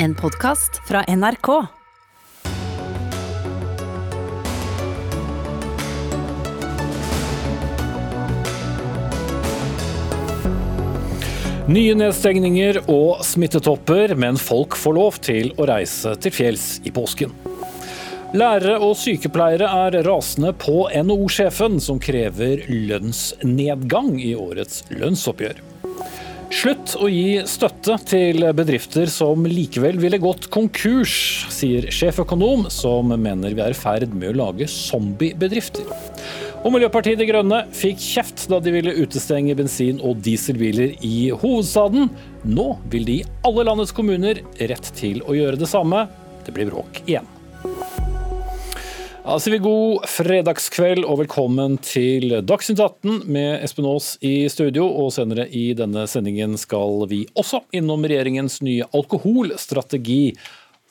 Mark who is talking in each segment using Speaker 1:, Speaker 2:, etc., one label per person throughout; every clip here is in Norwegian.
Speaker 1: En podkast fra NRK.
Speaker 2: Nye nedstengninger og smittetopper, men folk får lov til å reise til fjells i påsken. Lærere og sykepleiere er rasende på NHO-sjefen, som krever lønnsnedgang i årets lønnsoppgjør. Slutt å gi støtte til bedrifter som likevel ville gått konkurs, sier sjeføkonom, som mener vi er i ferd med å lage zombiebedrifter. Og Miljøpartiet De Grønne fikk kjeft da de ville utestenge bensin- og dieselbiler i hovedstaden. Nå vil de i alle landets kommuner rett til å gjøre det samme. Det blir bråk igjen. Da sier vi god fredagskveld og velkommen til Dagsnytt 18 med Espen Aas i studio. Og senere i denne sendingen skal vi også innom regjeringens nye alkoholstrategi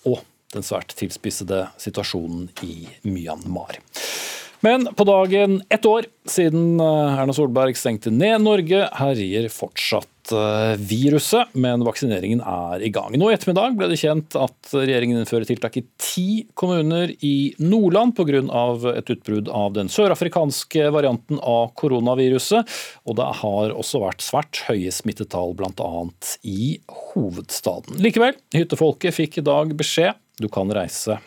Speaker 2: og den svært tilspissede situasjonen i Myanmar. Men på dagen ett år siden eh, Erna Solberg stengte ned Norge, herjer fortsatt eh, viruset, men vaksineringen er i gang. Nå i ettermiddag ble det kjent at regjeringen innfører tiltak i ti kommuner i Nordland pga. et utbrudd av den sørafrikanske varianten av koronaviruset. Og det har også vært svært høye smittetall bl.a. i hovedstaden. Likevel, hyttefolket fikk i dag beskjed du kan reise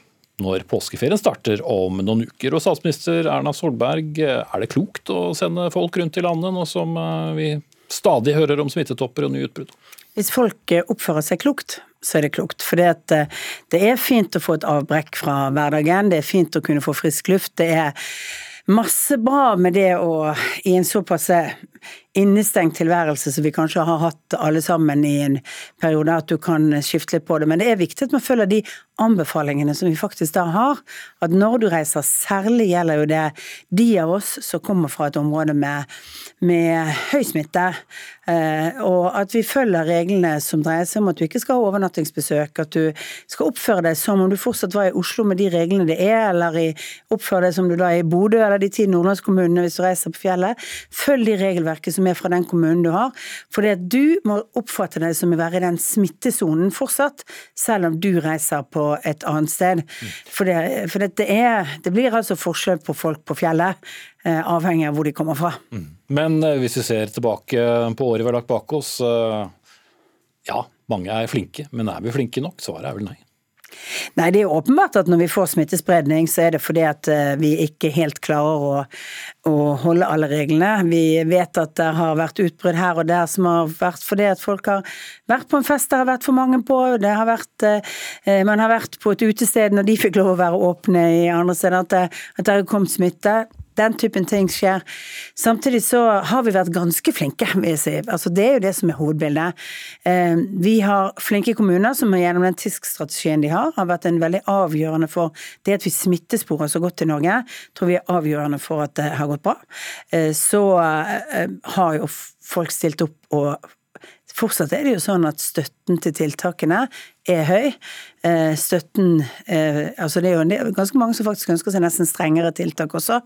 Speaker 2: når påskeferien starter om noen uker. Og statsminister Erna Solberg, er det klokt å sende folk rundt i landet nå som eh, vi stadig hører om smittetopper og nye utbrudd?
Speaker 3: Hvis folk eh, oppfører seg klokt, så er det klokt. For eh, det er fint å få et avbrekk fra hverdagen, det er fint å kunne få frisk luft. Det er masse bra med det å i en såpass innestengt tilværelse som vi kanskje har hatt alle sammen i en periode, at du kan skifte litt på det. Men det er viktig at man følger de anbefalingene som vi faktisk da har. At når du reiser, særlig gjelder jo det de av oss som kommer fra et område med, med høy smitte, eh, og at vi følger reglene som dreier seg om at du ikke skal ha overnattingsbesøk, at du skal oppføre deg som om du fortsatt var i Oslo med de reglene det er, eller i, oppføre deg som du da er i Bodø eller de ti nordlandskommunene hvis du reiser på fjellet. Følg de regelverket som er fra den kommunen du har. For det at du må oppfatte deg som å være i den smittesonen fortsatt, selv om du reiser på et annet sted. For, det, for det, er, det blir altså forskjell på folk på fjellet, eh, avhengig av hvor de kommer fra.
Speaker 2: Mm. Men eh, hvis vi ser tilbake på året vi har lagt bak oss, eh, ja, mange er flinke, men er vi flinke nok? Svaret er vel nei.
Speaker 3: Nei, det er åpenbart at når vi får smittespredning, så er det fordi at eh, vi ikke helt klarer å, å holde alle reglene. Vi vet at det har vært utbrudd her og der som har vært fordi at folk har vært på en fest det har vært for mange på. Det har vært, eh, man har vært på et utested når de fikk lov å være åpne i andre steder, at det har kommet smitte. Den typen ting skjer. Samtidig så har vi vært ganske flinke, vil jeg si. Altså, det er jo det som er hovedbildet. Eh, vi har flinke kommuner som gjennom den TISK-strategien de har, har vært en veldig avgjørende for det at vi smittesporer så godt i Norge. tror vi er avgjørende for at det har gått bra. Eh, så eh, har jo folk stilt opp og Fortsatt er det jo sånn at støtten til tiltakene er høy. Eh, støtten eh, Altså det er jo ganske mange som faktisk ønsker seg nesten strengere tiltak også.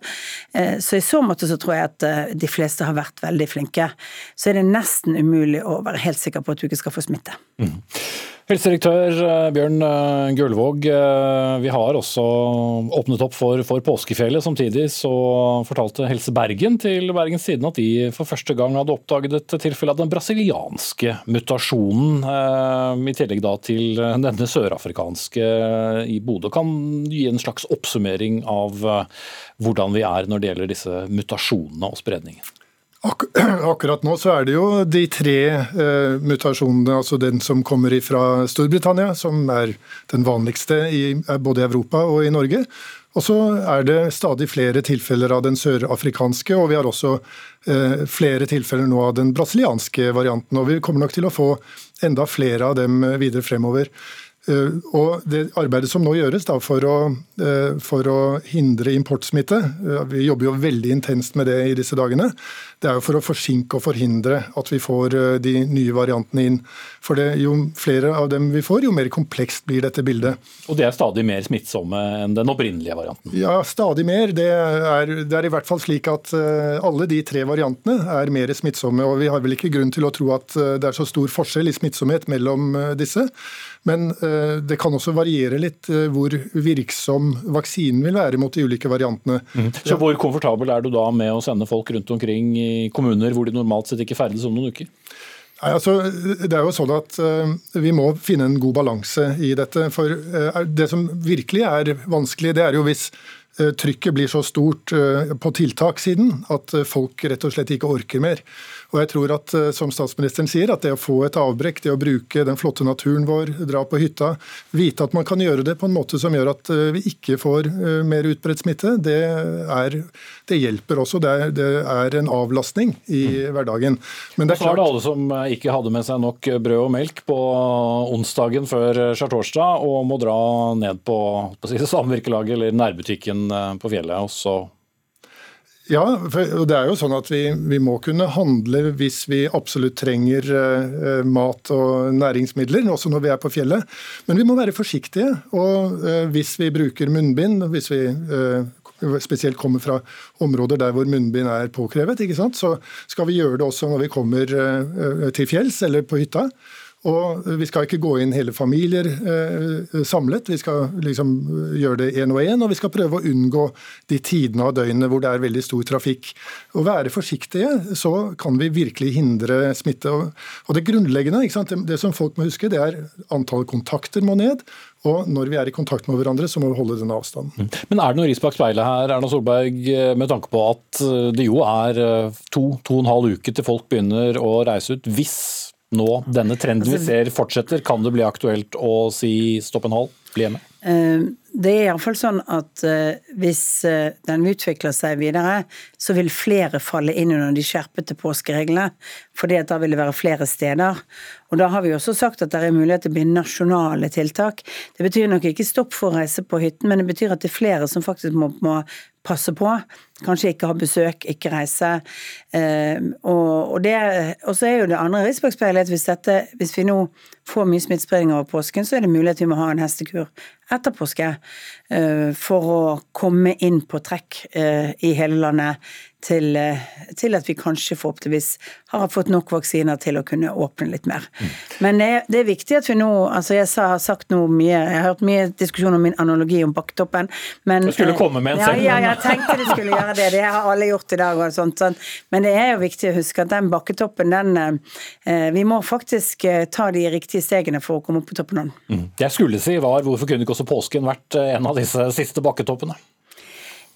Speaker 3: Eh, så i så måte så tror jeg at de fleste har vært veldig flinke. Så er det nesten umulig å være helt sikker på at du ikke skal få smitte. Mm.
Speaker 2: Helsedirektør Bjørn Gullvåg, vi har også åpnet opp for, for, påskefjellet. Samtidig så fortalte Helse Bergen til Bergens Tidende at de for første gang hadde oppdaget et tilfelle av den brasilianske mutasjonen, i tillegg da til denne sørafrikanske i Bodø. Kan gi en slags oppsummering av hvordan vi er når det gjelder disse mutasjonene og spredningen?
Speaker 4: Ak akkurat nå så er det jo de tre uh, mutasjonene, altså den som kommer fra Storbritannia, som er den vanligste i både Europa og i Norge. Og så er det stadig flere tilfeller av den sørafrikanske, og vi har også uh, flere tilfeller nå av den brasilianske varianten. Og vi kommer nok til å få enda flere av dem videre fremover. Eh, og Det arbeidet som nå gjøres da, for, å, eh, for, å, hindre importsmitte, eh, vi jobber jo veldig intenst med det i disse dagene, det er jo for å forsinke og forhindre at vi får de nye variantene inn. For det, Jo flere av dem vi får, jo mer komplekst blir dette bildet.
Speaker 2: Og de er stadig mer smittsomme enn den opprinnelige varianten?
Speaker 4: Ja, stadig mer. Det er, det er i hvert fall slik at alle de tre variantene er mer smittsomme. og Vi har vel ikke grunn til å tro at det er så stor forskjell i smittsomhet mellom disse. Men det kan også variere litt hvor virksom vaksinen vil være mot de ulike variantene.
Speaker 2: Mm. Så Hvor komfortabel er du da med å sende folk rundt omkring i kommuner hvor de normalt sett ikke ferdes om noen uker?
Speaker 4: Nei, altså, det er jo sånn at uh, Vi må finne en god balanse i dette. for Det som virkelig er vanskelig, det er jo hvis trykket blir så stort på tiltakssiden at folk rett og slett ikke orker mer. Og jeg tror at, eh, som statsministeren sier, at det å få et avbrekk, det å bruke den flotte naturen vår, dra på hytta, vite at man kan gjøre det på en måte som gjør at eh, vi ikke får eh, mer utbredt smitte, det, er, det hjelper også. Det er, det er, en avlastning i mm. hverdagen.
Speaker 2: Men det er, klart... så det alle som ikke hadde med seg nok brød og melk på onsdagen før skjærtorsdag, og må dra ned på, på samvirkelaget eller nærbutikken på fjellet. og så
Speaker 4: ja, og det er jo sånn at vi, vi, må kunne handle hvis vi absolutt trenger uh, mat og næringsmidler, også når vi er på fjellet. Men vi må være forsiktige. Og uh, hvis vi bruker munnbind, hvis vi uh, spesielt kommer fra områder der hvor munnbind er påkrevet, så skal vi gjøre det også når vi kommer til fjells eller på hytta. Og vi skal ikke gå inn hele familier eh, samlet, vi skal liksom gjøre det én og én. Og vi skal prøve å unngå de tidene av døgnet hvor det er veldig stor trafikk. Å være forsiktige, så kan vi virkelig hindre smitte. Og, det grunnleggende, det, som folk må huske, det er antall kontakter må ned. Og når vi er i kontakt med hverandre, så må vi holde den avstanden.
Speaker 2: Mm. Men er det noe ris bak speilet her, Erna Solberg, med tanke på at det jo er eh, to, to og en halv uke til folk begynner å reise ut, hvis nå denne trenden vi altså, ser fortsetter, kan det bli aktuelt å si stopp en hal, bli hjemme?
Speaker 3: Eh, det er iallfall sånn at eh, hvis eh, den utvikler seg videre, så vil flere falle inn under de skjerpete påskereglene. fordi da vil det være flere steder. Og da har vi også sagt at det er mulighet til å bli nasjonale tiltak. Det betyr nok ikke stopp for å reise på hytten, men det betyr at det er flere som faktisk må, må passe på. Kanskje ikke ha besøk, ikke reise. Eh, og, og, så er jo det andre risikospeilet at hvis, hvis vi nå får mye smittespredning over påsken, så er det mulig at vi må ha en hestekur etter påske eh, for å komme inn på trekk eh, i hele landet til, eh, til, at vi kanskje forhåpentligvis har fått nok vaksiner til å kunne åpne litt mer. Mm. Men det, det, er viktig at vi nå altså Jeg har sagt noe mye, jeg har hørt mye diskusjon om min analogi om bakketoppen.
Speaker 2: Men, du skulle komme med en
Speaker 3: selv. Ja, ja, jeg tenkte du skulle gjøre det. Det har alle gjort i dag. og sånt, sånt. Men det er jo viktig å huske at den bakketoppen, den Vi må faktisk ta de riktige stegene for å komme opp på toppen av den.
Speaker 2: Mm. Jeg skulle si var hvorfor kunne ikke også påsken vært en av disse siste bakketoppene?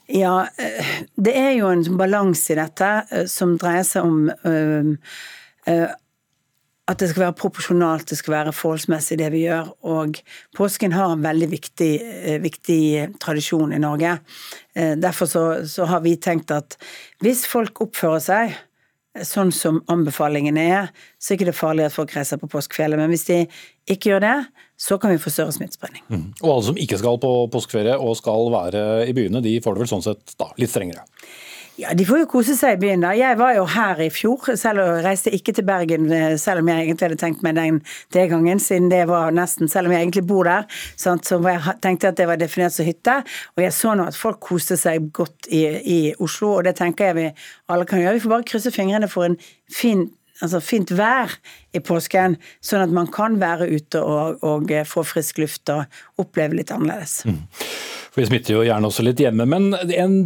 Speaker 3: Ja, eh, det er jo en balanse i dette eh, som dreier seg om uh, at det skal være proporsjonalt, det skal være forholdsmessig det vi gjør. Og påsken har en veldig viktig, viktig tradisjon i Norge. Derfor så, så, har vi tenkt at hvis folk oppfører seg sånn som anbefalingene er, så er det ikke farlig at folk reiser på påskefjellet. Men hvis de ikke gjør det, så kan vi få større smittespredning. Mm.
Speaker 2: Og alle som ikke skal på påskeferie og skal være i byene, de får det vel sånn sett da, litt strengere?
Speaker 3: Ja, De får jo kose seg i byen. da. Jeg var jo her i fjor, selv om jeg reiste ikke til Bergen, eh, selv om jeg egentlig hadde tenkt meg den det gangen, siden det var nesten, selv om jeg egentlig bor der, sant, så jeg tenkte at det var definert som hytte. Og jeg så nå at folk koste seg godt i, i Oslo, og det tenker jeg vi alle kan gjøre. Vi får bare krysse fingrene for en fin altså fint vær i påsken, sånn at man kan være ute og, og få frisk luft og oppleve litt annerledes. Mm.
Speaker 2: Vi smitter jo gjerne også litt hjemme. Men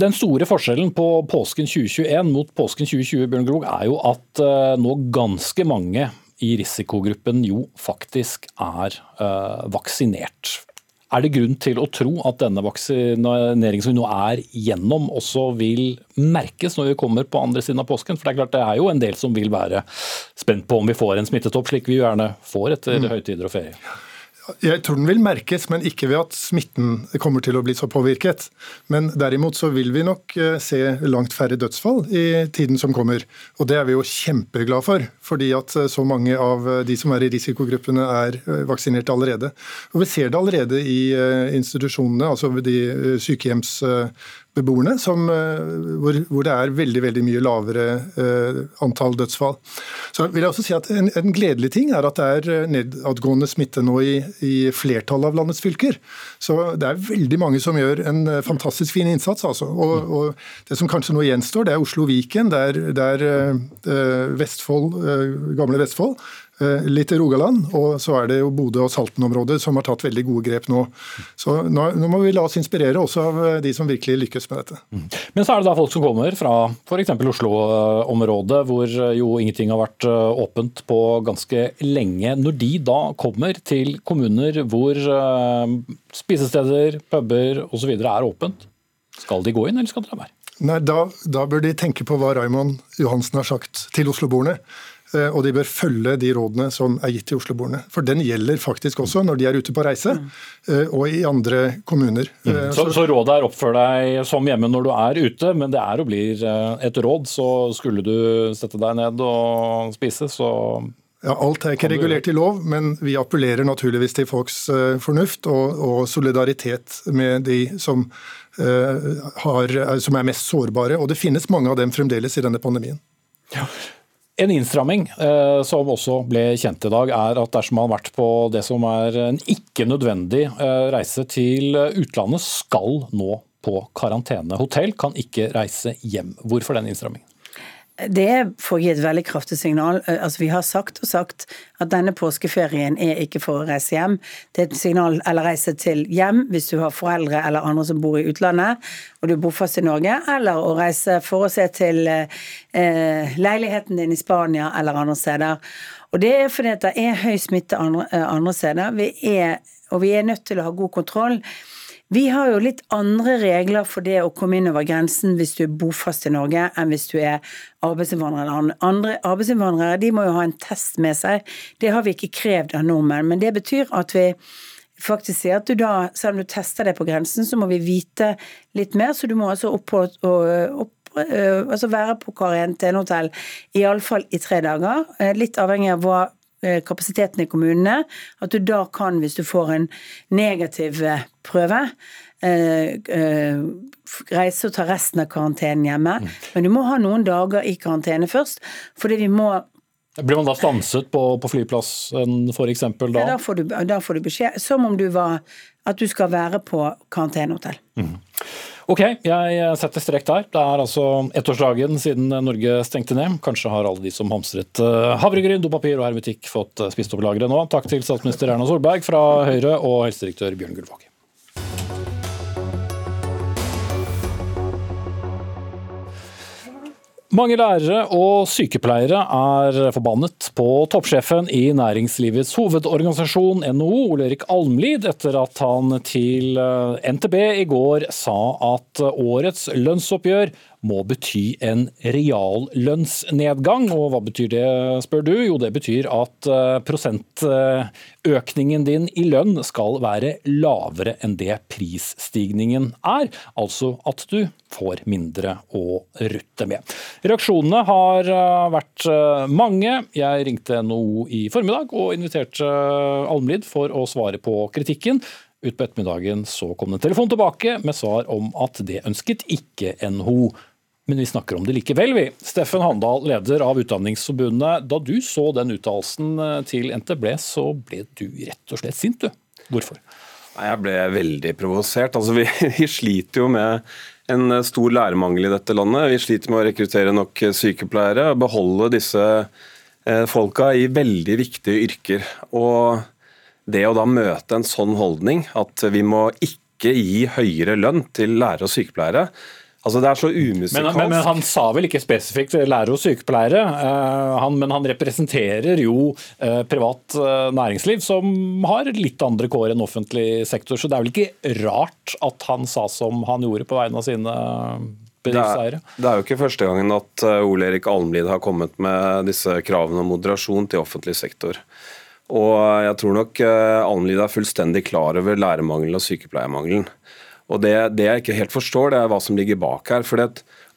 Speaker 2: den store forskjellen på påsken 2021 mot påsken 2020 Bjørn Grog, er jo at uh, nå ganske mange i risikogruppen jo faktisk er uh, vaksinert. Er det grunn til å tro at denne vaksineringen som vi nå er gjennom, også vil merkes når vi kommer på andre siden av påsken? For Det er klart det er jo en del som vil være spent på om vi får en smittetopp, slik vi gjerne får etter mm. høytider og ferie.
Speaker 4: Jeg tror den vil merkes, men ikke ved at smitten kommer til å bli så påvirket. Men derimot så vil vi nok eh, se langt færre dødsfall i tiden som kommer. Og det er vi jo kjempeglade for, fordi at eh, så mange av eh, de som er i risikogruppene er vaksinert allerede. Og vi ser det allerede i institusjonene, altså de sykehjems beboerne, som, eh, hvor, hvor, det er veldig veldig mye lavere eh, antall dødsfall. Så vil jeg også si at En, en gledelig ting er at det er eh, nedadgående smitte nå i, i, flertallet av landets fylker. Så Det er veldig mange som gjør en eh, fantastisk fin innsats. Altså. Og, og, Det som kanskje nå gjenstår, det er Oslo-Viken, det er, det er eh, Vestfold, eh, gamle Vestfold, litt i Rogaland, og så er det jo Bodø og Salten-området som har tatt veldig gode grep nå. Så nå, nå, må vi la oss inspirere også av eh, de som virkelig lykkes med dette. Mm.
Speaker 2: Men så er det da folk som kommer fra f.eks. Oslo-området, hvor jo ingenting har vært eh, åpent på ganske lenge. Når de da kommer til kommuner hvor spisesteder, puber osv. er åpent, skal de gå inn, eller skal de la være?
Speaker 4: Nei, da, da, bør de tenke på hva Raymond Johansen har sagt til osloboerne. Eh, og de bør følge de rådene som er gitt til Oslo-boerne. For den gjelder faktisk også når de er ute på reise, eh, og i andre kommuner.
Speaker 2: Mm. Eh, så, så, rådet er oppfør deg som hjemme når du er ute, men det er og blir et råd. Så skulle du sette deg ned og spise, så
Speaker 4: ja, Alt er ikke regulert i lov, men vi appellerer naturligvis til folks fornuft og, og solidaritet med de som, uh, har, som, er mest sårbare. Og det finnes mange av dem fremdeles i denne pandemien.
Speaker 2: Ja. En innstramming eh, som også ble kjent i dag, er at dersom man har vært på det som er en ikke nødvendig eh, reise til utlandet, skal nå på karantene. Hotell kan ikke reise hjem. Hvorfor den innstrammingen?
Speaker 3: Det å gi et veldig kraftig signal. Eh, altså Vi har sagt og sagt at denne påskeferien er ikke for å reise hjem. Det er et signal eller reise til hjem hvis du har foreldre eller andre som bor i utlandet og du bor fast i Norge, eller å reise for å se til eh, leiligheten din i Spania eller andre steder. Og det er fordi det er høy smitte andre, eh, andre steder. Vi er, og vi er nødt til å ha god kontroll. Vi har jo litt andre regler for det å komme inn over grensen hvis du er bofast i Norge, enn hvis du er arbeidsinnvandrer. Andre arbeidsinnvandrere de må jo ha en test med seg. Det har vi ikke krevd av nordmenn. Men det betyr at vi faktisk sier at du da, selv om du tester det på grensen, så må vi vite litt mer. Så du må altså opp på, opp, øh, altså være på karantenehotell iallfall i tre dager. Eh, litt avhengig av hva Eh, kapasiteten i kommunene. At du da kan, hvis du får en negativ eh, prøve, eh, reise og ta resten av karantenen hjemme. Mm. Men du må ha noen dager i karantene først, fordi vi må
Speaker 2: blir man da stanset på, på flyplassen f.eks. da?
Speaker 3: Ja, da får, du, da får du beskjed, som om du var at du skal være på karantenehotell. Mm.
Speaker 2: Ok, jeg setter strek der. Det er altså ettårsdagen siden Norge stengte ned. Kanskje har alle de som hamstret eh, havregryn, dopapir og hermetikk fått eh, spist opp lageret nå. Takk til statsminister Erna Solberg fra Høyre og helsedirektør Bjørn Gullvåg. Mange lærere og sykepleiere er forbannet på toppsjefen i næringslivets hovedorganisasjon NHO, Ole Erik Almlid, etter at han til eh, NTB i går sa at årets lønnsoppgjør må bety en reallønnsnedgang. Og hva betyr det, spør du? Jo, det betyr at eh, prosentøkningen din i lønn skal være lavere enn det prisstigningen er. Altså at du får mindre å rutte med. Reaksjonene har eh, vært eh, mange. Jeg ringte NHO i formiddag og inviterte Almlid for å svare på kritikken. Utpå ettermiddagen så kom det en telefon tilbake med svar om at det ønsket ikke NHO. Men vi snakker om det likevel, vi. Steffen Handal, leder av Utdanningsforbundet. Da du så den uttalelsen eh, til NTB, så ble du rett og slett sint, du. Hvorfor?
Speaker 5: Jeg ble veldig provosert. Altså, vi, vi, sliter jo med en stor lærermangel i dette landet. Vi sliter med å rekruttere nok sykepleiere og beholde disse eh, folka i veldig viktige yrker. Og det å da møte en sånn holdning, at vi må ikke gi høyere lønn til lærere og sykepleiere, Altså Det er så umusikalsk.
Speaker 2: Men, men, men, han sa vel ikke spesifikt lærere og sykepleiere, uh, han, men han representerer jo uh, privat uh, næringsliv som har litt andre kår enn offentlig sektor. Så det er vel ikke rart at han sa som han gjorde på vegne av sine bedriftseiere?
Speaker 5: Det, det er jo ikke første gangen at Ole Erik Almlid har kommet med disse kravene om moderasjon til offentlig sektor. Og jeg tror nok Almlid er fullstendig klar over lærermangelen og sykepleiermangelen. Og det, det, jeg ikke helt forstår, det er hva som ligger bak her. for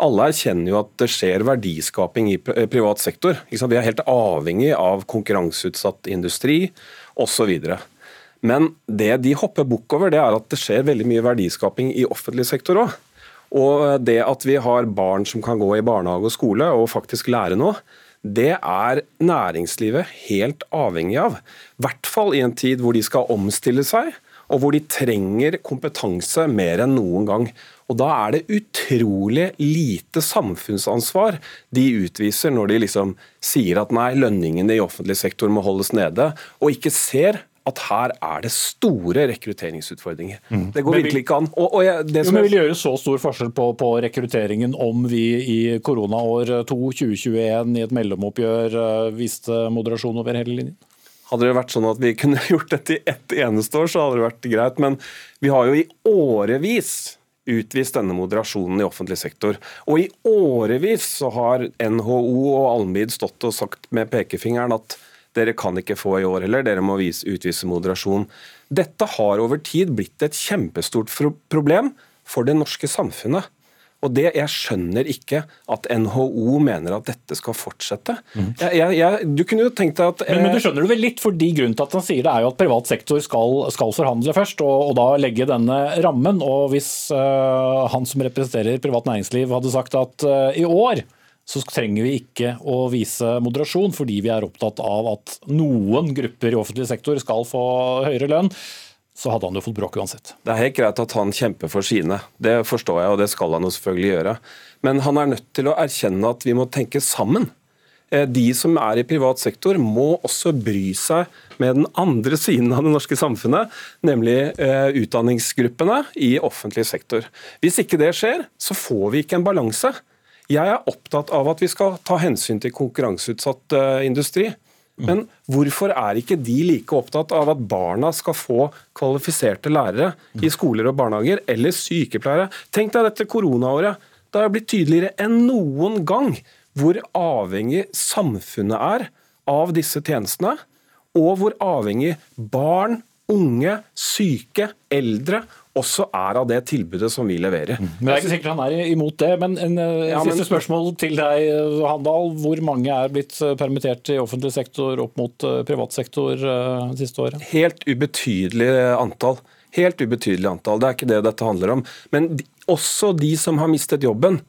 Speaker 5: Alle erkjenner jo at det skjer verdiskaping i privat sektor. Vi er helt avhengig av konkurranseutsatt industri osv. Men det de hopper bukk over, det er at det skjer veldig mye verdiskaping i offentlig sektor òg. Og det at vi har barn som kan gå i barnehage og skole og faktisk lære noe, det er næringslivet helt avhengig av. I hvert fall i en tid hvor de skal omstille seg og hvor de trenger kompetanse mer enn noen gang. Og Da er det utrolig lite samfunnsansvar de utviser når de liksom sier at nei, lønningene i offentlig sektor må holdes nede, og ikke ser at her er det store rekrutteringsutfordringer. Mm. Det går virkelig ikke an.
Speaker 2: Og, og jeg, det som jo, men vil gjøre så stor forskjell på, på, rekrutteringen om vi i koronaår 2 2021 i et mellomoppgjør eh, viste moderasjon over hele linjen?
Speaker 5: Hadde det vært sånn at vi kunne gjort dette i ett eneste år, så hadde det vært greit. Men vi har jo i årevis utvist denne moderasjonen i offentlig sektor. Og i årevis så har NHO og Almid stått og sagt med pekefingeren at dere kan ikke få i år heller, dere må vise, utvise moderasjon. Dette har over tid blitt et kjempestort problem for det norske samfunnet. Og det, Jeg skjønner ikke at NHO mener at dette skal fortsette. Mm. Jeg, jeg, du kunne jo tenkt deg at...
Speaker 2: Men, men, du skjønner det vel litt, fordi Grunnen til at han sier det er jo at privat sektor skal, skal forhandle først, og, og, da legge denne rammen. og Hvis uh, han som representerer privat næringsliv hadde sagt at uh, i år så trenger vi ikke å vise moderasjon, fordi vi er opptatt av at noen grupper i offentlig sektor skal få høyere lønn, så hadde han jo fått bråk uansett.
Speaker 5: Det er helt greit at han kjemper for sine, det forstår jeg, og det skal han jo selvfølgelig gjøre. Men han er nødt til å erkjenne at vi må tenke sammen. Eh, de som er i privat sektor må også bry seg med den andre siden av det norske samfunnet, nemlig eh, utdanningsgruppene i offentlig sektor. Hvis ikke det skjer, så får vi ikke en balanse. Jeg er opptatt av at vi skal ta hensyn til konkurranseutsatt eh, industri. Men hvorfor er ikke de like opptatt av at barna skal få kvalifiserte lærere i skoler og barnehager, eller sykepleiere? Tenk deg dette koronaåret. Det har blitt tydeligere enn noen gang hvor avhengig samfunnet er av disse tjenestene, og hvor avhengig barn, unge, syke, eldre også er av det tilbudet som vi leverer. Mm.
Speaker 2: Men Det er ikke sikkert han er imot det. Men en eh, ja, siste men... spørsmål til deg, Handal. Hvor mange er blitt eh, permittert i offentlig sektor opp mot eh, privat sektor det siste året?
Speaker 5: Helt ubetydelig antall. Helt ubetydelig antall. Det er ikke det dette handler om. Men også de som har mistet jobben,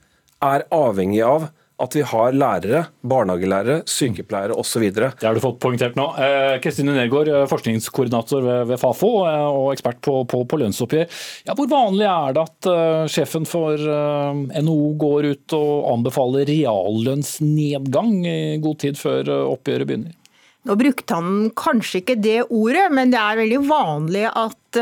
Speaker 5: er avhengig av at vi har lærere, barnehagelærere, sykepleiere osv.
Speaker 2: Det har du fått poengtert nå. Eh, Kristine Nergård, eh, forskningskoordinator ved, Fafo eh, og ekspert på, på, på lønnsoppgjør. Ja, hvor vanlig er det at sjefen for NHO går ut og anbefaler reallønnsnedgang i god tid før oppgjøret begynner?
Speaker 6: Nå brukte han kanskje ikke det ordet, men det er veldig vanlig at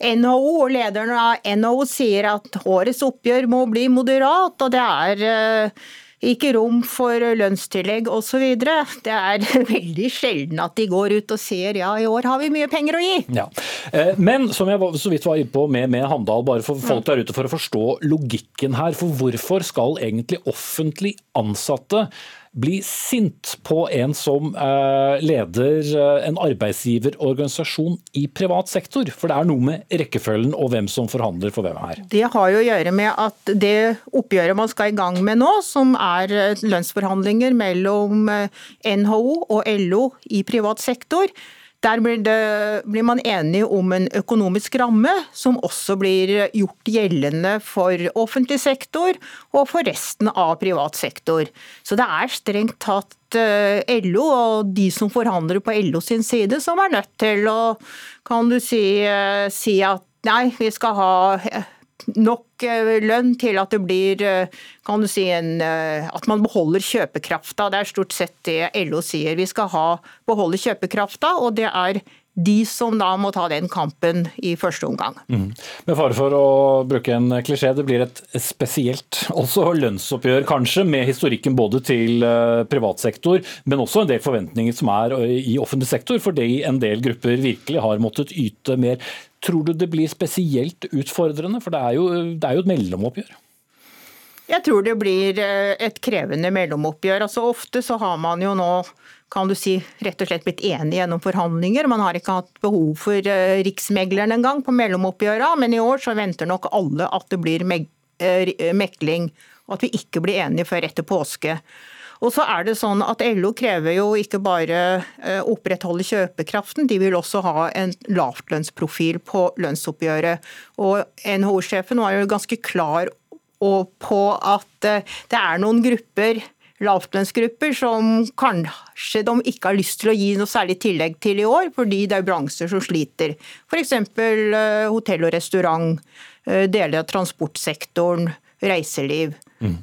Speaker 6: NHO og lederen av NHO sier at årets oppgjør må bli moderat, og det er eh, ikke rom for lønnstillegg osv. Det er veldig sjelden at de går ut og sier ja, i år har vi mye penger å gi.
Speaker 2: Ja. Eh, men som jeg så vidt var inne på med, med Handal, bare for folk der ute for å forstå logikken her. For hvorfor skal egentlig offentlig ansatte bli sint på en som eh, leder eh, en arbeidsgiverorganisasjon i privat sektor? For det er noe med rekkefølgen og hvem som forhandler for hvem her.
Speaker 6: Det har jo å gjøre med at det oppgjøret man skal i gang med nå, som er eh, lønnsforhandlinger mellom NHO og LO i privat sektor, der blir, det, blir, man enig om en økonomisk ramme som også blir gjort gjeldende for offentlig sektor og for resten av privat sektor. Så det er strengt tatt eh, LO og de som forhandler på LO sin side som er nødt til å kan du si, eh, si at nei, vi skal ha nok eh, lønn til at det blir eh, kan du si, en, eh, at man beholder kjøpekrafta. Det er stort sett det LO sier. Vi skal ha, beholde kjøpekrafta, og det er de som da må ta den kampen i første omgang. Mm.
Speaker 2: Med fare for å bruke en klisjé, det blir et spesielt også lønnsoppgjør kanskje, med historikken både til privat sektor, men også en del forventninger som er i offentlig sektor, fordi en del grupper virkelig har måttet yte mer. Tror du det blir spesielt utfordrende? For det er jo, det er jo et mellomoppgjør.
Speaker 6: Jeg tror det blir eh, et krevende mellomoppgjør. Altså Ofte så har man jo nå kan du si, rett og slett blitt enige gjennom forhandlinger. Man har ikke hatt behov for uh, Riksmegleren engang på mellomoppgjøra, men i år så venter nok alle at det blir uh, mekling, og at vi ikke blir enige før etter påske. Og så er det sånn at LO krever jo ikke bare å opprettholde kjøpekraften, de vil også ha en lavtlønnsprofil på lønnsoppgjøret. Og NHO-sjefen var jo ganske klar på at eh, det er noen grupper lavtlønnsgrupper som kanskje de ikke har lyst til å gi noe særlig tillegg til i år, fordi det er bransjer som sliter. F.eks. Eh, hotell og restaurant, eh, deler av transportsektoren, reiseliv. Mm.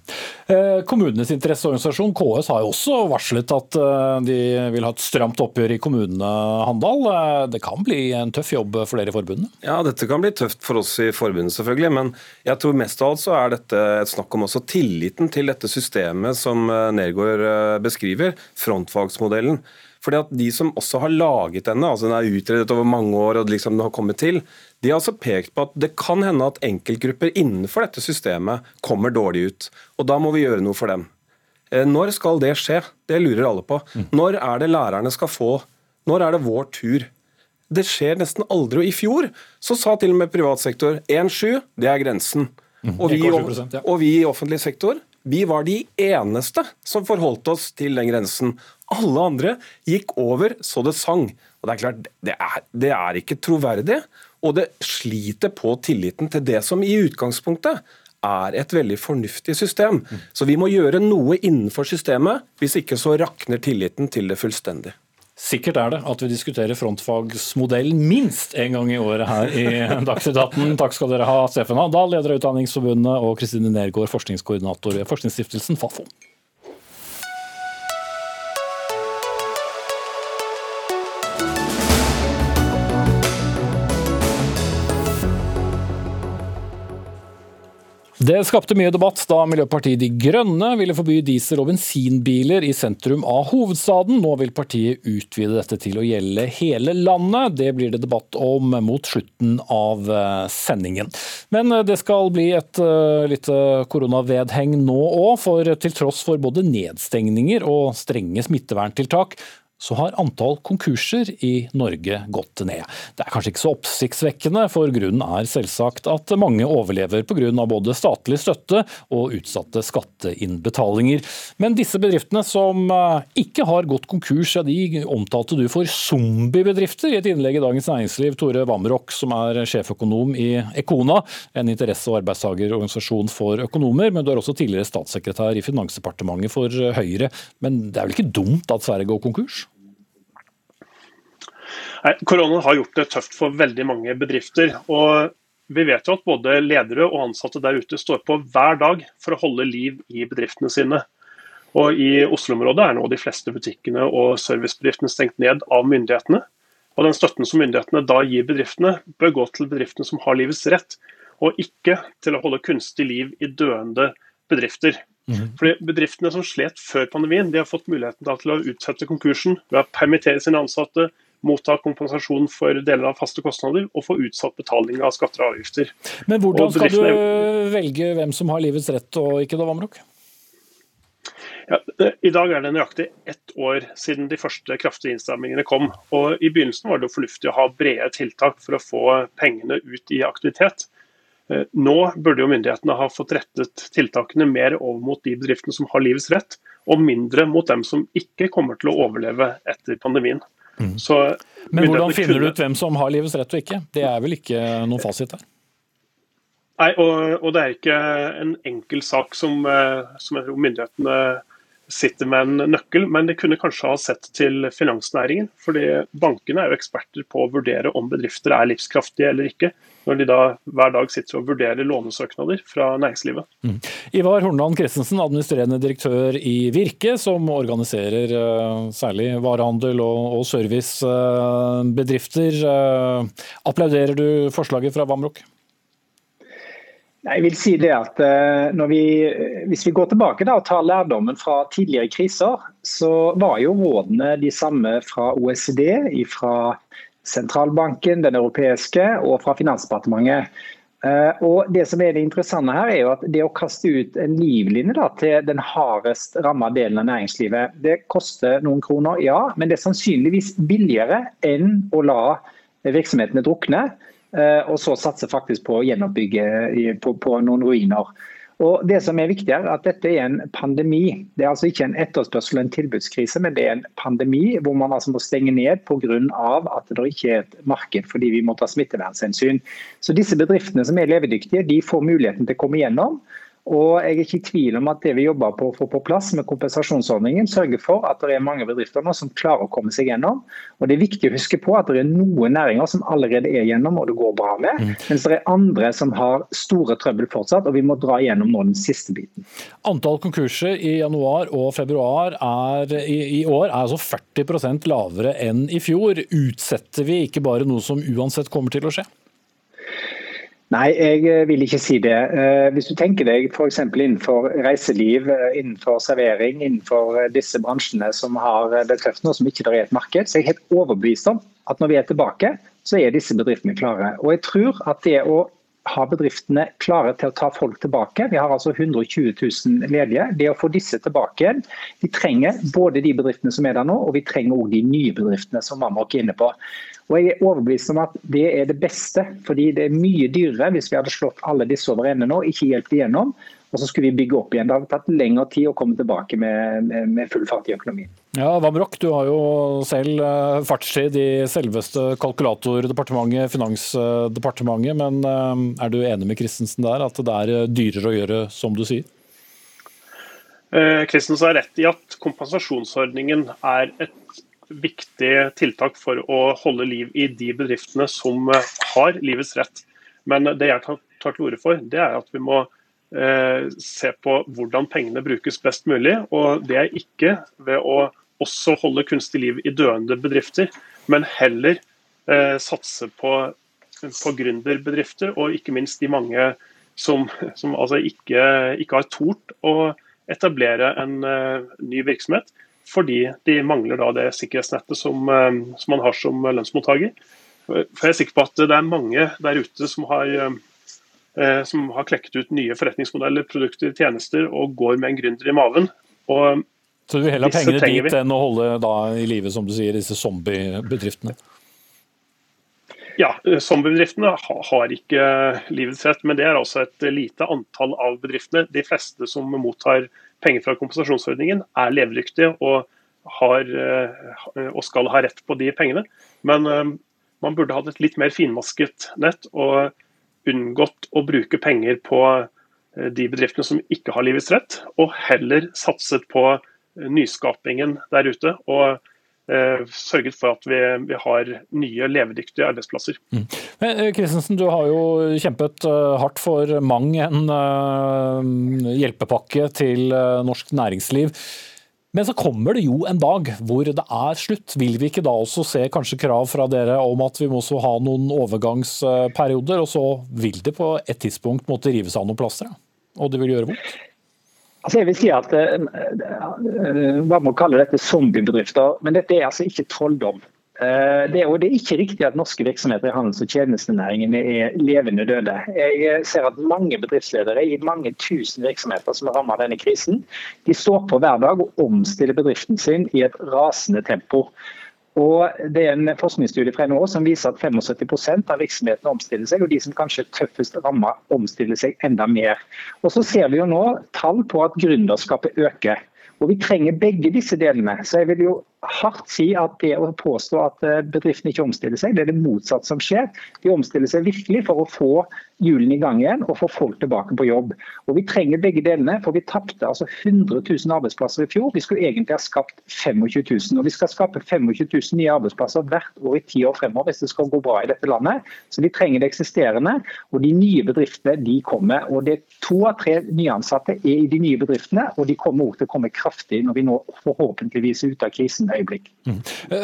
Speaker 2: Eh, kommunenes interesseorganisasjon KS har jo også varslet at de vil ha et stramt oppgjør i kommunene, Handal. Det kan bli en tøff jobb for dere i forbundet?
Speaker 5: Ja, dette kan bli tøft for oss i forbundet, selvfølgelig. Men jeg tror mest av alt så er dette et snakk om også tilliten til dette systemet som Nergård beskriver, frontfagsmodellen. Fordi at De som også har laget denne, altså den er utredet over mange år og liksom den har kommet til, de har altså pekt på at det kan hende at enkeltgrupper innenfor dette systemet kommer dårlig ut. og Da må vi gjøre noe for dem. Eh, når skal det skje? Det lurer alle på. Når er det lærerne skal få Når er det vår tur? Det skjer nesten aldri. Og I fjor så sa til og med privat sektor 1,7 det er grensen. Og vi, og vi, i offentlig sektor vi var de eneste som forholdt oss til den grensen. Alle andre gikk over så det sang. Og Det er klart, det er, det er ikke troverdig, og det sliter på tilliten til det som i utgangspunktet er et veldig fornuftig system. Så vi må gjøre noe innenfor systemet, hvis ikke så rakner tilliten til det fullstendig.
Speaker 2: Sikkert er det at vi diskuterer frontfagsmodellen minst en gang i året her i Dagsnytt 18. Takk skal dere ha, Steffen Handal, leder av Utdanningsforbundet, og Kristine Nergård, forskningskoordinator ved Forskningsstiftelsen Fafo. Det skapte mye debatt da Miljøpartiet De Grønne ville forby diesel- og bensinbiler i sentrum av hovedstaden. Nå vil partiet utvide dette til å gjelde hele landet. Det blir det debatt om mot slutten av eh, sendingen. Men eh, det skal bli et uh, lite koronavedheng nå òg, for til tross for både nedstengninger og strenge smitteverntiltak, så har antall konkurser i Norge gått ned. Det er kanskje ikke så oppsiktsvekkende, for grunnen er selvsagt at mange overlever pga. både statlig støtte og utsatte skatteinnbetalinger. Men disse bedriftene som eh, ikke har gått konkurs, ja, de omtalte du for zombiebedrifter i et innlegg i Dagens Næringsliv. Tore Wamrock, som er sjeføkonom i Ekona, en interesse- og arbeidstagerorganisasjon for økonomer, men du er også tidligere statssekretær i Finansdepartementet for Høyre. Men det er vel ikke dumt at Sverige går konkurs?
Speaker 7: Nei, Koronaen har gjort det tøft for veldig mange bedrifter. og Vi vet jo at både ledere og ansatte der ute står på hver dag for å holde liv i bedriftene sine. Og I Oslo-området er nå de fleste butikkene og servicebedriftene stengt ned av myndighetene. Og Den støtten som myndighetene da gir bedriftene, bør gå til bedriftene som har livets rett, og ikke til å holde kunstig liv i døende bedrifter. Mm. Fordi Bedriftene som slet før pandemien, de har fått muligheten til å utsette konkursen ved å permittere sine ansatte, motta kompensasjon for deler av faste kostnader og få utsatt betaling av skatter og avgifter.
Speaker 2: Men hvordan skal du velge hvem som har livets rett og ikke, da, Vamrok?
Speaker 7: Ja, I dag er det nøyaktig ett år siden de første kraftige innstrammingene kom. og I begynnelsen var det fornuftig å ha brede tiltak for å få pengene ut i aktivitet. Eh, nå burde jo myndighetene ha fått rettet tiltakene mer over mot de bedriftene som har livets rett, og mindre mot dem som ikke kommer til å overleve etter pandemien.
Speaker 2: Mm. Så, Men hvordan finner kunne... du ut hvem som har livets rett og ikke? Det er vel ikke noen fasit der?
Speaker 7: Nei, og, og, det er ikke en enkel sak som, eh, som jeg tror myndighetene sitter med en nøkkel, men det kunne kanskje ha sett til finansnæringen. fordi Bankene er jo eksperter på å vurdere om bedrifter er livskraftige eller ikke når de da hver dag sitter og vurderer lånesøknader fra næringslivet. Mm.
Speaker 2: Ivar Hornland Christensen, administrerende direktør i Virke, som organiserer uh, særlig varehandel og, og servicebedrifter. Uh, applauderer du forslaget fra Vamrok?
Speaker 8: Jeg vil si det at uh, vi, Hvis vi går tilbake da, og tar lærdommen fra tidligere kriser, så var jo rådene de samme fra OECD, fra sentralbanken, den europeiske og fra Finansdepartementet. Eh, og Det som er det interessante her er jo at det å kaste ut en livlinje da, til den hardest ramma delen av næringslivet, det koster noen kroner, ja, men det er sannsynligvis billigere enn å la virksomhetene drukne, eh, og så satse faktisk på å gjenoppbygge på, på noen ruiner. Og Det som er viktig er at dette er en pandemi. Det er altså ikke en etterspørsel og en tilbudskrise, men det er en pandemi hvor man altså må stenge ned pga. at det ikke er et marked fordi vi må ta smittevernhensyn. Disse bedriftene som er levedyktige, de får muligheten til å komme gjennom. Og jeg er ikke i tvil om at det vi jobber på å få på plass med kompensasjonsordningen, sørger for at det er mange bedrifter nå som klarer å komme seg gjennom. Og det er viktig å huske på at det er noen næringer som allerede er gjennom og det går bra med, mm. mens det er andre som har store trøbbel fortsatt, og vi må dra gjennom nå den siste biten.
Speaker 2: Antall konkurser i januar og februar er, i, i år er altså 40% lavere enn i fjor. Utsetter vi ikke bare noe som uansett kommer til å skje?
Speaker 8: Nei, jeg eh, vil ikke si det. Eh, hvis du tenker deg f.eks. innenfor reiseliv, eh, innenfor servering, innenfor disse bransjene som har det tøft nå, som ikke er et marked, så er jeg helt overbevist om at når vi er tilbake, så er disse bedriftene klare. Og jeg tror at det å ha bedriftene klare til å ta folk tilbake. Vi har altså 120 000 ledige. Det å få disse tilbake igjen, Vi trenger både de bedriftene som er der nå, og vi trenger også de nye bedriftene som Mamma er inne på. Og Jeg er overbevist om at det er det beste, fordi det er mye dyrere hvis vi hadde slått alle disse over ende nå, ikke hjulpet igjennom. Og så skulle vi bygge opp igjen. Det hadde tatt lengre tid å komme tilbake med, med full fart i økonomien.
Speaker 2: Ja, Vamrok, du har jo selv eh, fartstid i selveste kalkulatordepartementet, Finansdepartementet. Men eh, er du enig med Christensen der, at det er eh, dyrere å gjøre som du sier?
Speaker 7: Kristensen har rett i at kompensasjonsordningen er et viktig tiltak for å holde liv i de bedriftene som eh, har livets rett. Men det jeg tar til orde for, det er at vi må eh, se på hvordan pengene brukes best mulig. Og det er ikke ved å også holde kunstig liv i døende bedrifter, men heller eh, satse på, på gründerbedrifter, og ikke minst de mange som, som altså ikke, ikke, har tort å etablere en uh, ny virksomhet fordi de mangler da det sikkerhetsnettet som, eh, som man har som lønnsmottaker. For jeg er sikker på at det er mange der ute som har, eh, som har klekket ut nye forretningsmodeller, produkter, tjenester og går med en gründer i maven. Og
Speaker 2: så du vil heller ha pengene dit enn å holde da i live, som du sier, disse zombiebedriftene?
Speaker 7: Ja, zombiebedriftene har ikke livets rett, men det er altså et lite antall av bedriftene. De fleste som mottar penger fra kompensasjonsordningen, er levedyktige og, eh, og skal ha rett på de pengene. Men eh, man burde hatt et litt mer finmasket nett og unngått å bruke penger på eh, de bedriftene som ikke har livets rett, og heller satset på nyskapingen der ute. og sørget for at vi, vi, har nye, levedyktige arbeidsplasser. Mm.
Speaker 2: Kristensen, du har jo kjempet eh, hardt for mang en hjelpepakke til norsk næringsliv. Men så kommer det jo en dag hvor det er slutt. Vil vi ikke da også se kanskje krav fra dere om at vi må også ha noen overgangsperioder, og så vil det på et tidspunkt måtte rives av noen plasser? Og det vil gjøre vondt?
Speaker 8: Altså jeg vil si at uh, Hva må kalle dette zombiebedrifter, men dette er altså ikke trolldom. Det, er, det er ikke riktig at norske virksomheter i handels- og tjenestenæringen er levende døde. Jeg ser at mange bedriftsledere i mange tusen virksomheter som er rammet av denne krisen, de står på hver dag og omstiller bedriften sin i et rasende tempo. Og det er en forskningsstudie fra NHO som viser at 75% av virksomhetene omstiller seg, og de som kanskje er tøffest ramma, omstiller seg enda mer. Og så ser vi jo nå tall på at gründerskapet øker. Og Vi trenger begge disse delene. Så jeg vil jo hardt si at det å påstå at eh, bedriftene ikke omstiller seg, det er det motsatte som skjer. De omstiller seg virkelig for å få hjulene i gang igjen og få folk tilbake på jobb. Og Vi trenger begge delene, for vi tapte altså 100 000 arbeidsplasser i fjor. Vi skulle egentlig ha skapt 25 000. Og vi skal skape 25 000 nye arbeidsplasser hvert år i ti år fremover hvis det skal gå bra i dette landet. Så vi trenger det eksisterende, og de nye bedriftene de kommer. Og det er To av tre nyansatte er i de nye bedriftene, og de kommer også til å komme kraftig når vi nå forhåpentligvis er ute av krisen øyeblikk. Mm.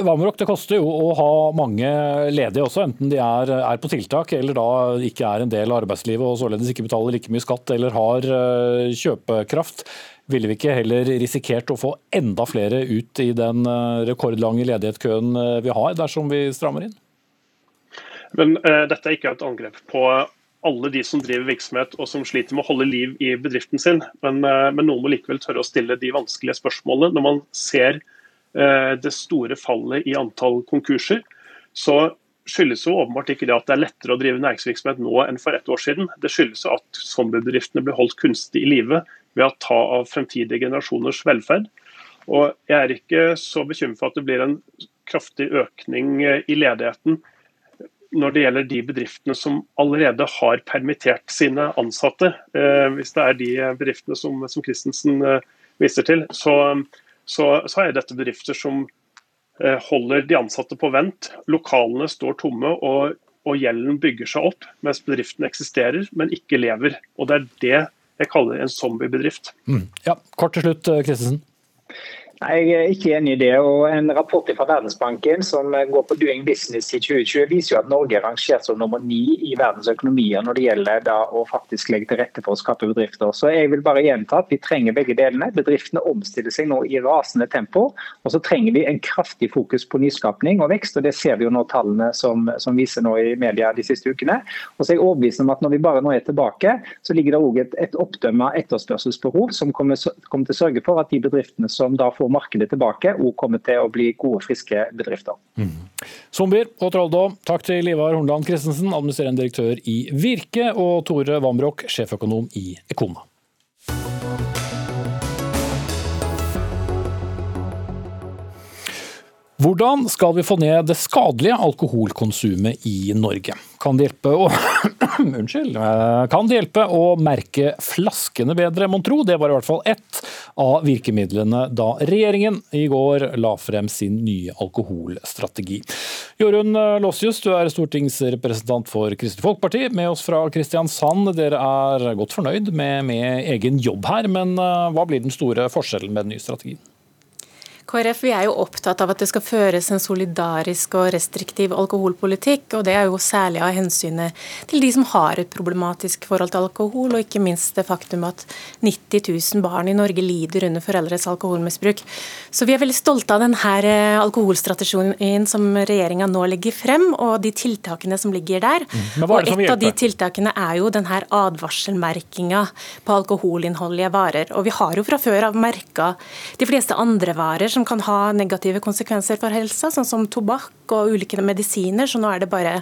Speaker 2: Vamrok, det koster jo å ha mange ledige også, enten de er, er, på tiltak eller da ikke er en del av arbeidslivet og således ikke betaler like mye skatt eller har eh, kjøpekraft. Ville vi ikke heller risikert å få enda flere ut i den eh, rekordlange ledighetskøen eh, vi har, dersom vi strammer inn?
Speaker 7: Men uh, Dette er ikke et angrep på alle de som driver virksomhet og som sliter med å holde liv i bedriften sin. Men, men noen må likevel tørre å stille de vanskelige spørsmålene når man ser Eh, det store fallet i antall konkurser, så skyldes jo åpenbart ikke det at det er lettere å drive næringsvirksomhet nå enn for ett år siden. Det skyldes jo at zombiebedriftene blir holdt kunstig i live ved å ta av fremtidige generasjoners velferd. Og jeg er ikke så bekymret for at det blir en kraftig økning i ledigheten når det gjelder de bedriftene som allerede har permittert sine ansatte, eh, hvis det er de bedriftene som, som Christensen eh, viser til, så, så, så, er dette bedrifter som eh, holder de ansatte på vent. Lokalene står tomme og, og gjelden bygger seg opp mens bedriften eksisterer, men ikke lever. Og Det er det jeg kaller en zombiebedrift.
Speaker 2: Mm. Ja, kort til slutt, Christensen.
Speaker 8: Jeg er ikke enig i det. og En rapport fra Verdensbanken som går på doing business i 2020, viser jo at Norge er rangert som nummer ni i verdens økonomier når det gjelder da å faktisk legge til rette for å skape bedrifter. Så jeg vil bare gjenta at Vi trenger begge delene. Bedriftene omstiller seg nå i rasende tempo. Og så trenger vi en kraftig fokus på nyskapning og vekst. og Det ser vi jo nå tallene som, som viser nå i media de siste ukene. Og så er jeg overbevist om at Når vi bare nå er tilbake, så ligger det òg et, et oppdømma etterspørselsbehov som kommer, kommer til å sørge for at de bedriftene som da får markedet tilbake, og kommer til å bli gode, friske bedrifter. Mm.
Speaker 2: Zombier og trolldom, takk til Ivar Hornland Christensen, administrerende direktør i Virke, og Tore Vambrok, sjeføkonom i Ekona. Hvordan skal vi få ned det skadelige alkoholkonsumet i Norge? Kan det hjelpe å, Unnskyld. Kan det hjelpe å merke flaskene bedre, mon tro? Det var i hvert fall ett av virkemidlene da regjeringen i går la frem sin nye alkoholstrategi. Jorunn Låsjus, du er stortingsrepresentant for Kristelig Folkeparti, med oss fra Kristiansand. Dere er godt fornøyd med, med egen jobb her, men eh, hva blir den store forskjellen med den nye strategien?
Speaker 9: KrF vi er jo opptatt av at det skal føres en solidarisk og restriktiv alkoholpolitikk. og Det er jo særlig av hensynet til de som har et problematisk forhold til alkohol, og ikke minst det faktum at 90 000 barn i Norge lider under foreldres alkoholmisbruk. Så Vi er veldig stolte av denne eh, alkoholstrategien som regjeringa nå legger frem, og de tiltakene som ligger der. Mm. Og Et av de tiltakene er jo denne advarselmerkinga på alkoholinnholdige varer. Og Vi har jo fra før av merka de fleste andre varer som kan ha negative konsekvenser for helsa, sånn som tobakk og ulike medisiner. Så nå er det bare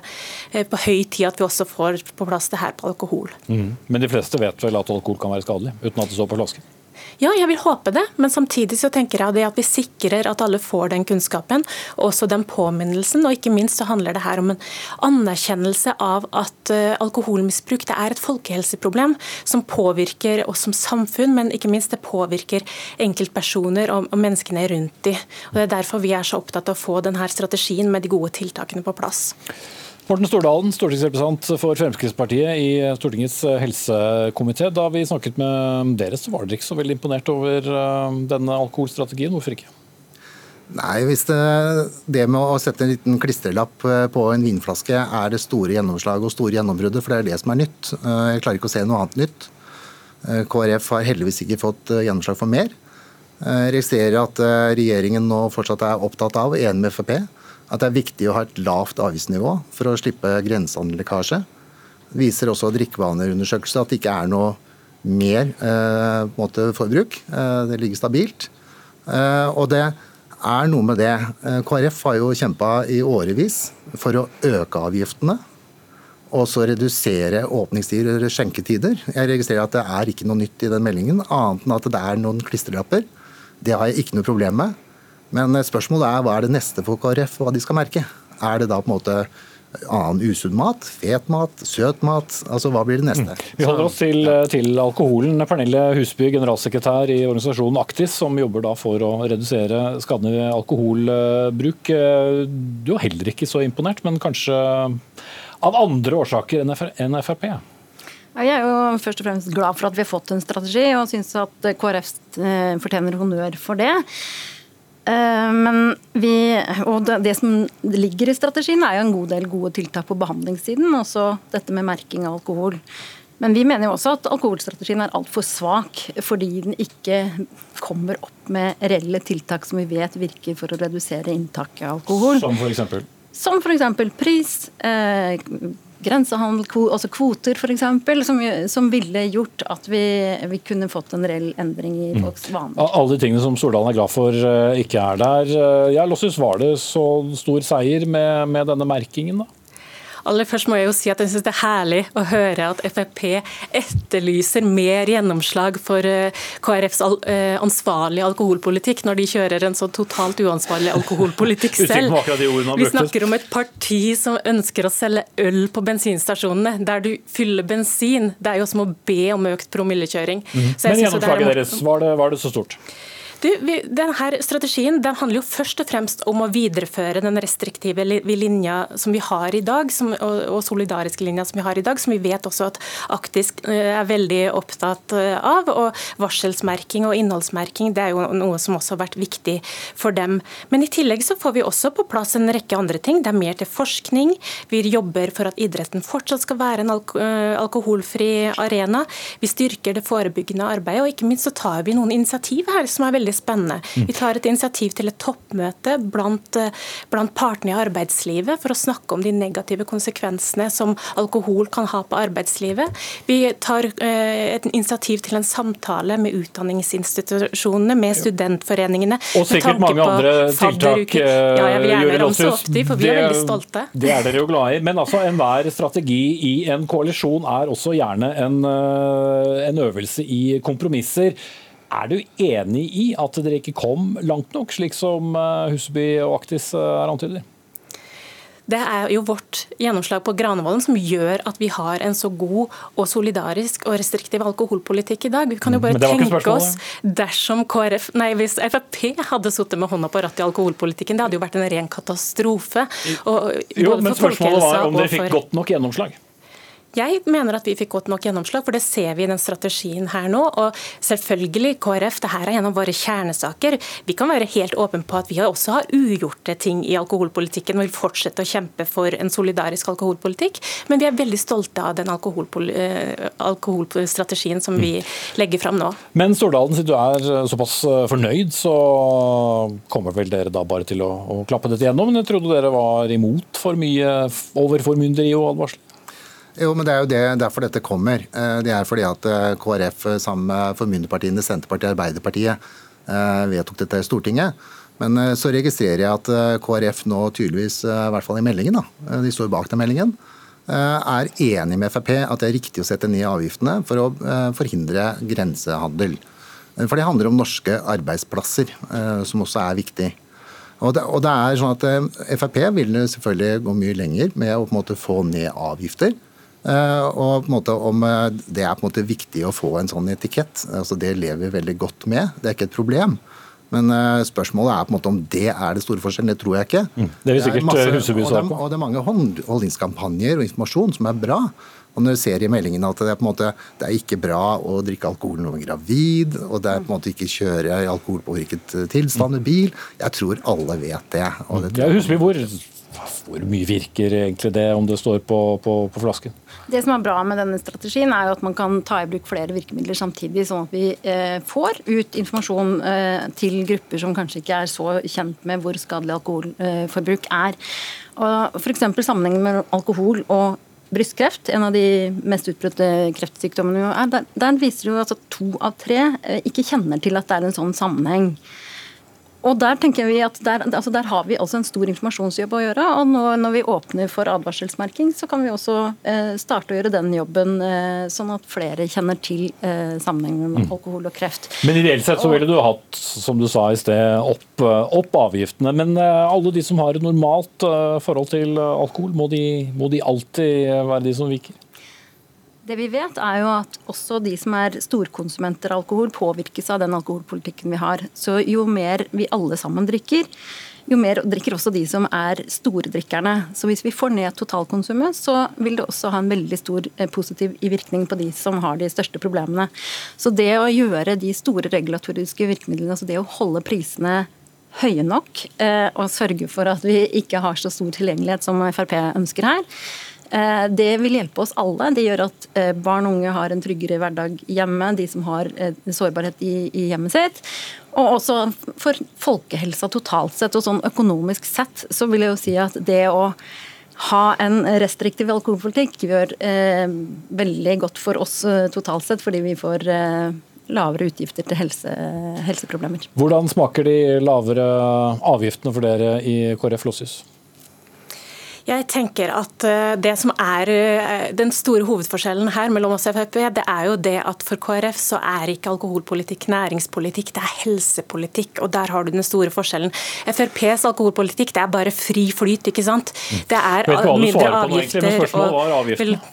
Speaker 9: eh, på høy tid at vi også får på plass det her på alkohol.
Speaker 2: Mm. Men de fleste vet vel at alkohol kan være skadelig, uten at det står på flasken?
Speaker 9: Ja, jeg vil håpe det, men samtidig så tenker jeg det at vi sikrer at alle får den kunnskapen, og også den påminnelsen. Og ikke minst så handler det her om en anerkjennelse av at uh, alkoholmisbruk det er et folkehelseproblem som påvirker oss som samfunn, men ikke minst det påvirker enkeltpersoner og, og menneskene rundt de. Og Det er derfor vi er så opptatt av å få denne strategien med de gode tiltakene på plass.
Speaker 2: Morten Stordalen, stortingsrepresentant for Fremskrittspartiet i Stortingets helsekomité. Da vi snakket med dere, så var dere ikke så veldig imponert over eh, denne alkoholstrategien. Hvorfor ikke?
Speaker 10: Nei, hvis det, det, med å sette en liten klistrelapp eh, på en vinflaske er det store gjennomslaget og store gjennombruddet, for det er det som er nytt. Eh, jeg klarer ikke å se noe annet nytt. KrF har heldigvis ikke fått gjennomslag for mer. Jeg registrerer at regjeringen nå fortsatt er opptatt av, enig med Frp, at det er viktig å ha et lavt avgiftsnivå for å slippe grensehandelslekkasje. Det viser også drikkevaneundersøkelse at det ikke er noe mer eh, måte, forbruk. Eh, det ligger stabilt. Eh, og det er noe med det. Eh, KrF har jo kjempa i årevis for å øke avgiftene. Og så redusere åpningstider og skjenketider. Jeg registrerer at det er ikke noe nytt i den meldingen, annet enn at det er noen klistrelapper. Det har jeg ikke noe problem med. Men eh, spørsmålet er hva er det neste for KrF, hva de skal merke? Er det da på en måte annen usunn mat, fet mat, søt mat? Altså, Hva blir det neste? Mm.
Speaker 2: Vi holder oss til, eh, til, alkoholen. Pernille Husby, generalsekretær i organisasjonen Aktis, som jobber da for å redusere skadene ved alkoholbruk. Eh, du er heller ikke så imponert, men kanskje av andre årsaker enn Frp?
Speaker 11: Jeg er jo først og fremst glad for at vi har fått en strategi, og syns at KrF fortjener honnør for det. Eh, men vi, og det, som ligger i strategien, er jo en god del gode tiltak på behandlingssiden. Også dette med merking av alkohol. Men vi mener jo også at alkoholstrategien er altfor svak, fordi den ikke kommer opp med reelle tiltak som vi vet virker for å redusere inntaket av alkohol.
Speaker 2: Som f.eks.?
Speaker 11: Som f.eks. pris, eh, grensehandel, altså kvoter f.eks., som, som ville gjort at vi, vi, kunne fått en reell endring i mm. folks vaner.
Speaker 2: Mm. Alle de tingene som Stordalen er glad for eh, ikke er der. Jeg ja, Lossus, var det så stor seier med, med denne merkingen, da?
Speaker 9: Aller først må jeg jo si at jeg syns det er herlig å høre at Frp etterlyser mer gjennomslag for eh, KrFs eh, ansvarlige alkoholpolitikk, når de kjører en så totalt uansvarlig alkoholpolitikk selv. Vi snakker om et parti som ønsker å selge øl på bensinstasjonene, der du fyller bensin. Det er jo som å be om økt promillekjøring.
Speaker 2: Mm. Men gjennomslaget deres, var det, var det så stort?
Speaker 9: Du, denne strategien den handler jo først og fremst om å videreføre den restriktive linja som vi har i dag, som, og, og, solidariske linja som vi har i dag, som vi vet også at Aktisk eh, er veldig opptatt eh, av. og Varselsmerking og innholdsmerking det er jo noe som også har vært viktig for dem. Men i tillegg så får vi også på plass en rekke andre ting. Det er mer til forskning. Vi jobber for at idretten fortsatt skal være en eh, alkoholfri arena. Vi styrker det forebyggende arbeidet, og ikke minst så tar vi noen initiativ her som er veldig veldig spennende. Mm. Vi tar et initiativ til et toppmøte blant, eh, blant partene i arbeidslivet for å snakke om de negative konsekvensene som alkohol kan ha på arbeidslivet. Vi tar eh, et initiativ til en samtale med utdanningsinstitusjonene, med studentforeningene.
Speaker 2: Og sikkert mange andre tiltak.
Speaker 9: Ja, jeg vil gjerne ramse opp de, for vi er veldig stolte.
Speaker 2: Det er dere jo glad i. Men altså, enhver strategi i en koalisjon er også gjerne en, eh, en øvelse i kompromisser. Er du enig i at dere ikke kom langt nok, slik som Husby Huseby og Aktis er eh, antyder?
Speaker 9: Det er jo vårt gjennomslag på Granevolden som gjør at vi har en så god og solidarisk og restriktiv alkoholpolitikk i dag. Vi kan jo bare tenke oss dersom KrF, nei, hvis Frp hadde sittet med hånda på rattet i alkoholpolitikken, det hadde jo vært en ren katastrofe.
Speaker 2: Og, jo, men spørsmålet var om dere fikk godt nok gjennomslag?
Speaker 9: Jeg mener at vi fikk godt nok gjennomslag, for det ser vi i den strategien her nå. Og selvfølgelig, KrF, det her er en av våre kjernesaker. Vi kan være helt åpne på at vi også har ugjorte ting i alkoholpolitikken og vil fortsette å kjempe for en solidarisk alkoholpolitikk. Men vi er veldig stolte av den eh, alkoholstrategien som vi legger fram nå.
Speaker 2: Men Stordalen, siden du er såpass eh, fornøyd, så kommer vel dere da bare til å, å klappe dette gjennom. Men jeg trodde dere var imot for mye overformynderi og advarsler?
Speaker 10: Jo, men Det er jo det, derfor dette kommer. Eh, det er fordi at eh, KrF eh, sammen med formynderpartiene Senterpartiet og Arbeiderpartiet vedtok dette i Stortinget. Men så registrerer jeg at KrF nå tydeligvis, i hvert fall i meldingen, da, de står bak den meldingen, er enig med Frp at det er riktig å sette ned avgiftene for å forhindre grensehandel. For det handler om norske arbeidsplasser, som også er viktig. Og det, og det er sånn at Frp vil selvfølgelig gå mye lenger med å på en måte få ned avgifter. Eh, og på en måte om eh, det er på en måte viktig å få en sånn etikett, altså det lever vi veldig godt med. Det er ikke et problem. Men uh, spørsmålet er på en måte om det er det store forskjellen. Det tror jeg ikke. Mm.
Speaker 2: Det er sikkert Huseby
Speaker 10: på. og det er mange holdningskampanjer og informasjon som er bra. Og når du ser i meldingen at det er, på en måte, det er ikke bra å drikke alkohol når man er gravid, og det er på en måte ikke kjøre i alkoholpåvirket tilstand med bil Jeg tror alle vet det. Det
Speaker 2: ja, Huseby, hvor, hvor mye virker egentlig det om det står på, på, på flasken?
Speaker 11: Det som er bra med denne strategien, er at man kan ta i bruk flere virkemidler samtidig, sånn at vi eh, får ut informasjon eh, til grupper som kanskje ikke er så kjent med hvor skadelig alkoholforbruk er. Og F.eks. sammenhengen med alkohol og brystkreft, en av de mest utbrutte kreftsykdommene, er, der, der viser det jo at to av tre eh, ikke kjenner til at det er en sånn sammenheng. Og Der tenker vi at der, altså der har vi også en stor informasjonsjobb å gjøre. og nå, Når vi åpner for advarselsmerking, så kan vi også eh, starte å gjøre den jobben, eh, sånn at flere kjenner til eh, sammenhengen med mm. alkohol og kreft.
Speaker 2: Men ideelt sett så ville du hatt, som du sa i sted, opp, eh, opp avgiftene. Men eh, alle de som har et normalt eh, forhold til alkohol, må de, må de alltid være de som viker?
Speaker 11: Det vi vet er jo at også de som er storkonsumenter av alkohol, påvirkes av den alkoholpolitikken vi har. Så jo mer vi alle sammen drikker, jo mer drikker også de som er stordrikkerne. Så hvis vi får ned totalkonsumet, så vil det også ha en veldig stor eh, positiv virkning på de som har de største problemene. Så det å gjøre de store regulatoriske virkemidlene, altså det å holde prisene høye nok, eh, og sørge for at vi ikke har så stor tilgjengelighet som Frp ønsker her, det vil hjelpe oss alle. Det gjør at eh, barn og unge har en tryggere hverdag hjemme, de som har eh, sårbarhet i hjemmet sitt. Og også for folkehelsa totalt sett, og sånn økonomisk sett, så vil jeg jo si at det å ha en restriktiv alkoholpolitikk gjør eh, veldig godt for oss totalt sett, fordi vi får eh, lavere utgifter til helse, helseproblemer.
Speaker 2: Hvordan smaker de lavere avgiftene for dere i KrF Lossius?
Speaker 9: Jeg tenker at eh, det som er eh, Den store hovedforskjellen her mellom oss og Frp, det er jo det at for KrF så er ikke alkoholpolitikk næringspolitikk, det er helsepolitikk. og Der har du den store forskjellen. FrPs alkoholpolitikk det er bare fri flyt, ikke sant. Det er mindre avgifter. og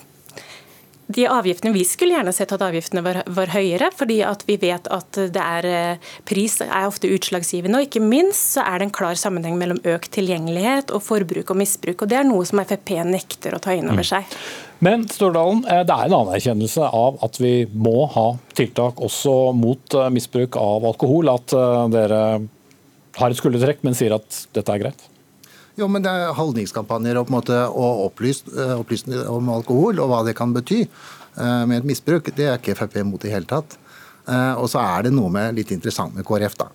Speaker 9: de avgiftene, Vi skulle gjerne sett at avgiftene var, var, høyere, fordi at vi vet at det er, eh, pris er ofte utslagsgivende. og Ikke minst så er det en klar sammenheng mellom økt tilgjengelighet og forbruk og misbruk. og Det er noe som Frp nekter å ta inn over mm. seg.
Speaker 2: Men Stordalen, eh, det er en anerkjennelse av at vi må ha tiltak også mot eh, misbruk av alkohol. At dere har et skuldertrekk, men sier at dette er greit?
Speaker 10: Jo, men det er holdningskampanjer og, på en måte, og opplyst, eh, opplyst, om alkohol og hva det kan bety eh, med et misbruk. Det er ikke Frp imot i hele tatt. Eh, og så er det noe med, litt interessant med KrF. da.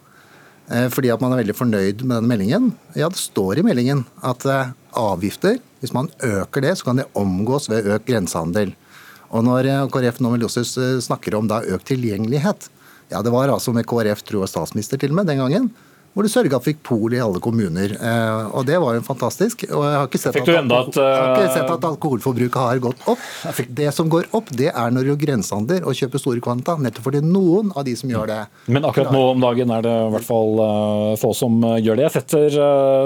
Speaker 10: Fordi at man er veldig fornøyd med denne meldingen. Ja, det står i meldingen at avgifter, hvis man øker det, så kan det omgås ved økt grensehandel. Og når KrF nå snakker om da økt tilgjengelighet, ja, det var altså med KrF, tror jeg statsminister til og med den gangen, hvor du sørga for fikk pol i alle kommuner. Eh, og Det var jo fantastisk. og Jeg har ikke sett, at, at, ikke sett at alkoholforbruket har gått opp. Det som går opp, det er når du grensehandler og kjøper store kvanta. Nettopp fordi noen av de som gjør det
Speaker 2: Men akkurat nå om dagen er det i hvert fall uh, få som gjør det. Jeg setter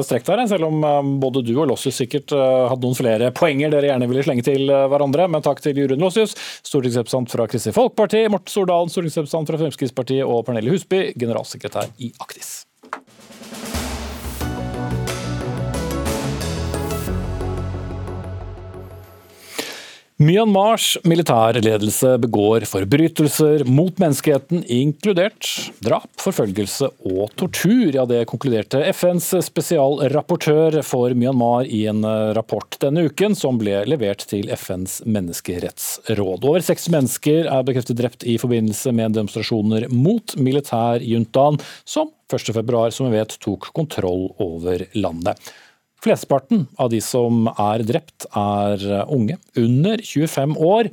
Speaker 2: strekk der, selv om både du og Lossius sikkert hadde noen flere poenger dere gjerne ville slenge til hverandre. Men takk til Jurund Lossius, stortingsrepresentant fra Kristelig Folkeparti, Morten Stordalen, stortingsrepresentant fra Fremskrittspartiet og Pernille Husby, generalsekretær i Aktis. Myanmars militærledelse begår forbrytelser mot menneskeheten, inkludert drap, forfølgelse og tortur. Ja, Det konkluderte FNs spesialrapportør for Myanmar i en rapport denne uken, som ble levert til FNs menneskerettsråd. Over seks mennesker er bekreftet drept i forbindelse med demonstrasjoner mot militærjuntaen, som 1.2, som vi vet, tok kontroll over landet. Flesteparten av de som er drept, er unge, under 25 år,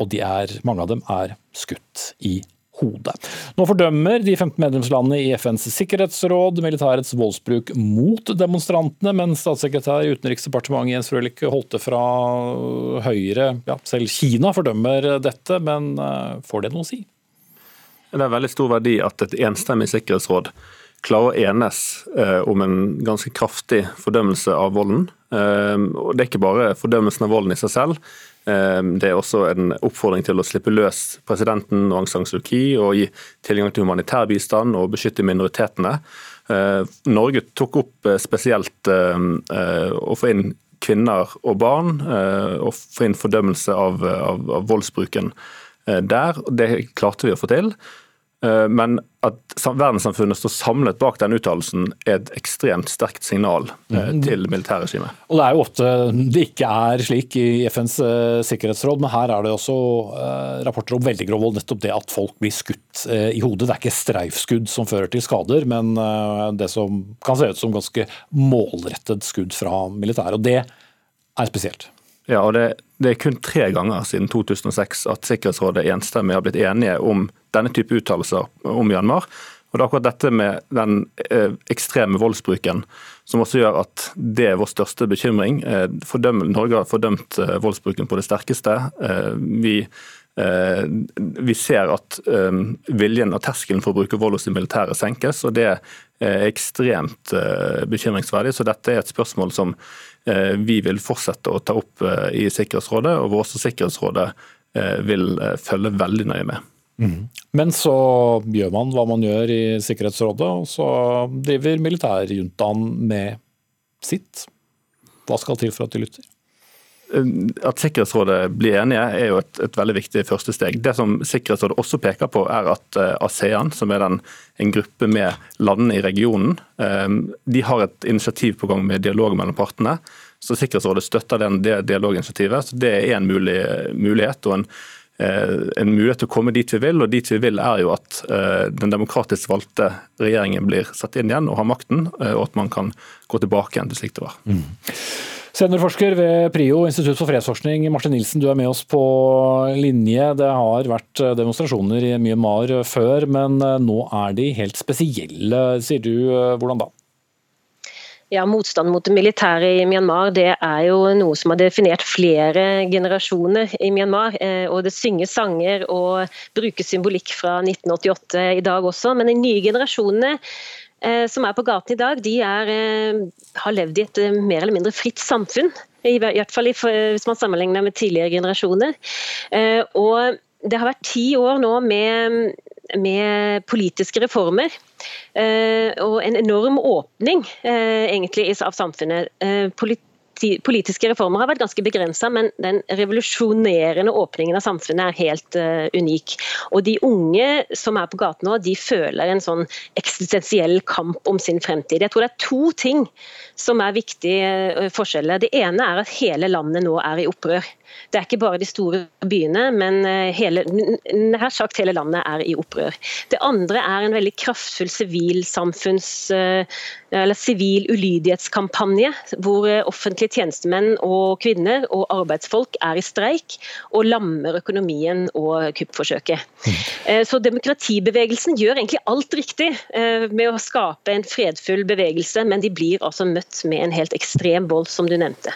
Speaker 2: og er, mange av dem er skutt i hodet. Nå fordømmer de 15 medlemslandene i FNs sikkerhetsråd militærets voldsbruk mot demonstrantene, men statssekretær i Utenriksdepartementet Jens Frølich Holte fra Høyre, ja, selv Kina fordømmer dette, men eh, får det noe å si?
Speaker 12: Det er veldig stor verdi at et enstemmig sikkerhetsråd klarer å enes eh, om en ganske kraftig fordømmelse av volden. Eh, og Det er ikke bare fordømmelsen av volden i seg selv. Eh, det er også en oppfordring til å slippe løs presidenten og Aung San Suu Kyi og gi tilgang til humanitær bistand og beskytte minoritetene. Eh, Norge tok opp eh, spesielt eh, å få inn kvinner og barn, og få inn fordømmelse av, av, av voldsbruken der. Det klarte vi å få til. Eh, men at verdenssamfunnet står samlet bak den uttalelsen, er et ekstremt sterkt signal eh, mm. til militærregimet.
Speaker 2: Og Det er jo ofte det ikke er slik i FNs eh, sikkerhetsråd, men her er det også rapporter om veldig grov vold. Nettopp det at folk blir skutt i hodet. Det er ikke streifskudd som fører til skader, men det som kan se ut som ganske målrettet skudd fra militæret. Og det er spesielt.
Speaker 12: Ja, og det, det, er kun tre ganger siden 2006 at Sikkerhetsrådet enstemmig har blitt enige om denne type uttalelser om Myanmar. Og Det er akkurat dette med den eh, ekstreme voldsbruken som også gjør at det er vår største bekymring. Eh, fordøm, Norge har fordømt eh, voldsbruken på det sterkeste. Vi, vi, ser at viljen og terskelen for å bruke vold hos de militære senkes, og det er ekstremt bekymringsverdig. Så dette er et spørsmål som vi vil fortsette å ta opp eh, i Sikkerhetsrådet, og vårt også Sikkerhetsrådet eh, vil følge veldig nøye med.
Speaker 2: Mm. Men så gjør man hva man gjør i Sikkerhetsrådet, og så driver militærjuntaen med sitt. Hva skal til for at de lytter?
Speaker 12: At Sikkerhetsrådet blir enige er jo et, et, veldig viktig første steg. Det som Sikkerhetsrådet også peker på, er at ASEAN, som er den, en gruppe med landene i regionen, de har et initiativ på gang med dialog mellom partene. Så Sikkerhetsrådet støtter den, det dialoginitiativet. så Det er en mulig, mulighet. og en, eh, en mulighet til å komme dit vi vil, og dit vi vil er jo at eh, den demokratisk valgte regjeringen blir satt inn igjen og har makten, eh, og at man kan gå tilbake igjen til slik det var. Mm.
Speaker 2: Seniorforsker ved PRIO, Institutt for fredsforskning, Martin Nilsen, du er med oss på linje. Det har vært demonstrasjoner i Myanmar før, men nå er de helt spesielle, sier du. Hvordan da?
Speaker 13: Ja, Motstand mot det militære i Myanmar det er jo noe som har definert flere generasjoner i Myanmar. Eh, og Det synges sanger og brukes symbolikk fra 1988 i dag også. Men de nye generasjonene eh, som er på gaten i dag, de er, eh, har levd i et mer eller mindre fritt samfunn. I hvert fall hvis man sammenligner med tidligere generasjoner. Og det har vært ti år nå med med politiske reformer. Eh, og en enorm åpning eh, egentlig av samfunnet. Eh, politiske reformer har vært ganske begrensa, men den revolusjonerende åpningen av samfunnet er helt uh, unik. Og De unge som er på gaten nå, de føler en sånn eksistensiell kamp om sin fremtid. Jeg tror det er to ting som er viktige uh, forskjeller. Det ene er at hele landet nå er i opprør. Det er ikke bare de store byene, men eh, hele, nær sagt hele landet er i opprør. Det andre er en veldig kraftfull sivilsamfunns eh, eller sivil ulydighetskampanje, hvor eh, offentlige tjenestemenn og -kvinner og arbeidsfolk er i streik og lammer økonomien og kuppforsøket. Så demokratibevegelsen gjør egentlig alt riktig med å skape en fredfull bevegelse, men de blir altså møtt med en helt ekstrem vold, som du nevnte.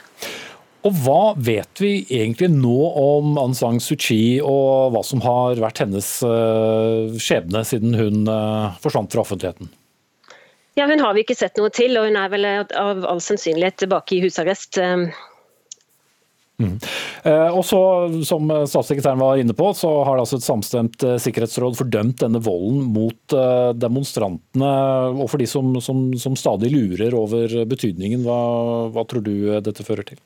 Speaker 2: Og Hva vet vi egentlig nå om Aung San Suu Kyi og hva som har vært hennes eh, skjebne siden hun eh, forsvant fra offentligheten?
Speaker 13: Ja, Hun har vi ikke sett noe til, og hun er vel av all sannsynlighet tilbake i husarrest. Eh.
Speaker 2: Mm. Og så, Som statssekretæren var inne på, så har det altså et samstemt sikkerhetsråd fordømt denne volden mot demonstrantene. Og for de som, som, som stadig lurer over betydningen, hva, hva tror du dette fører til?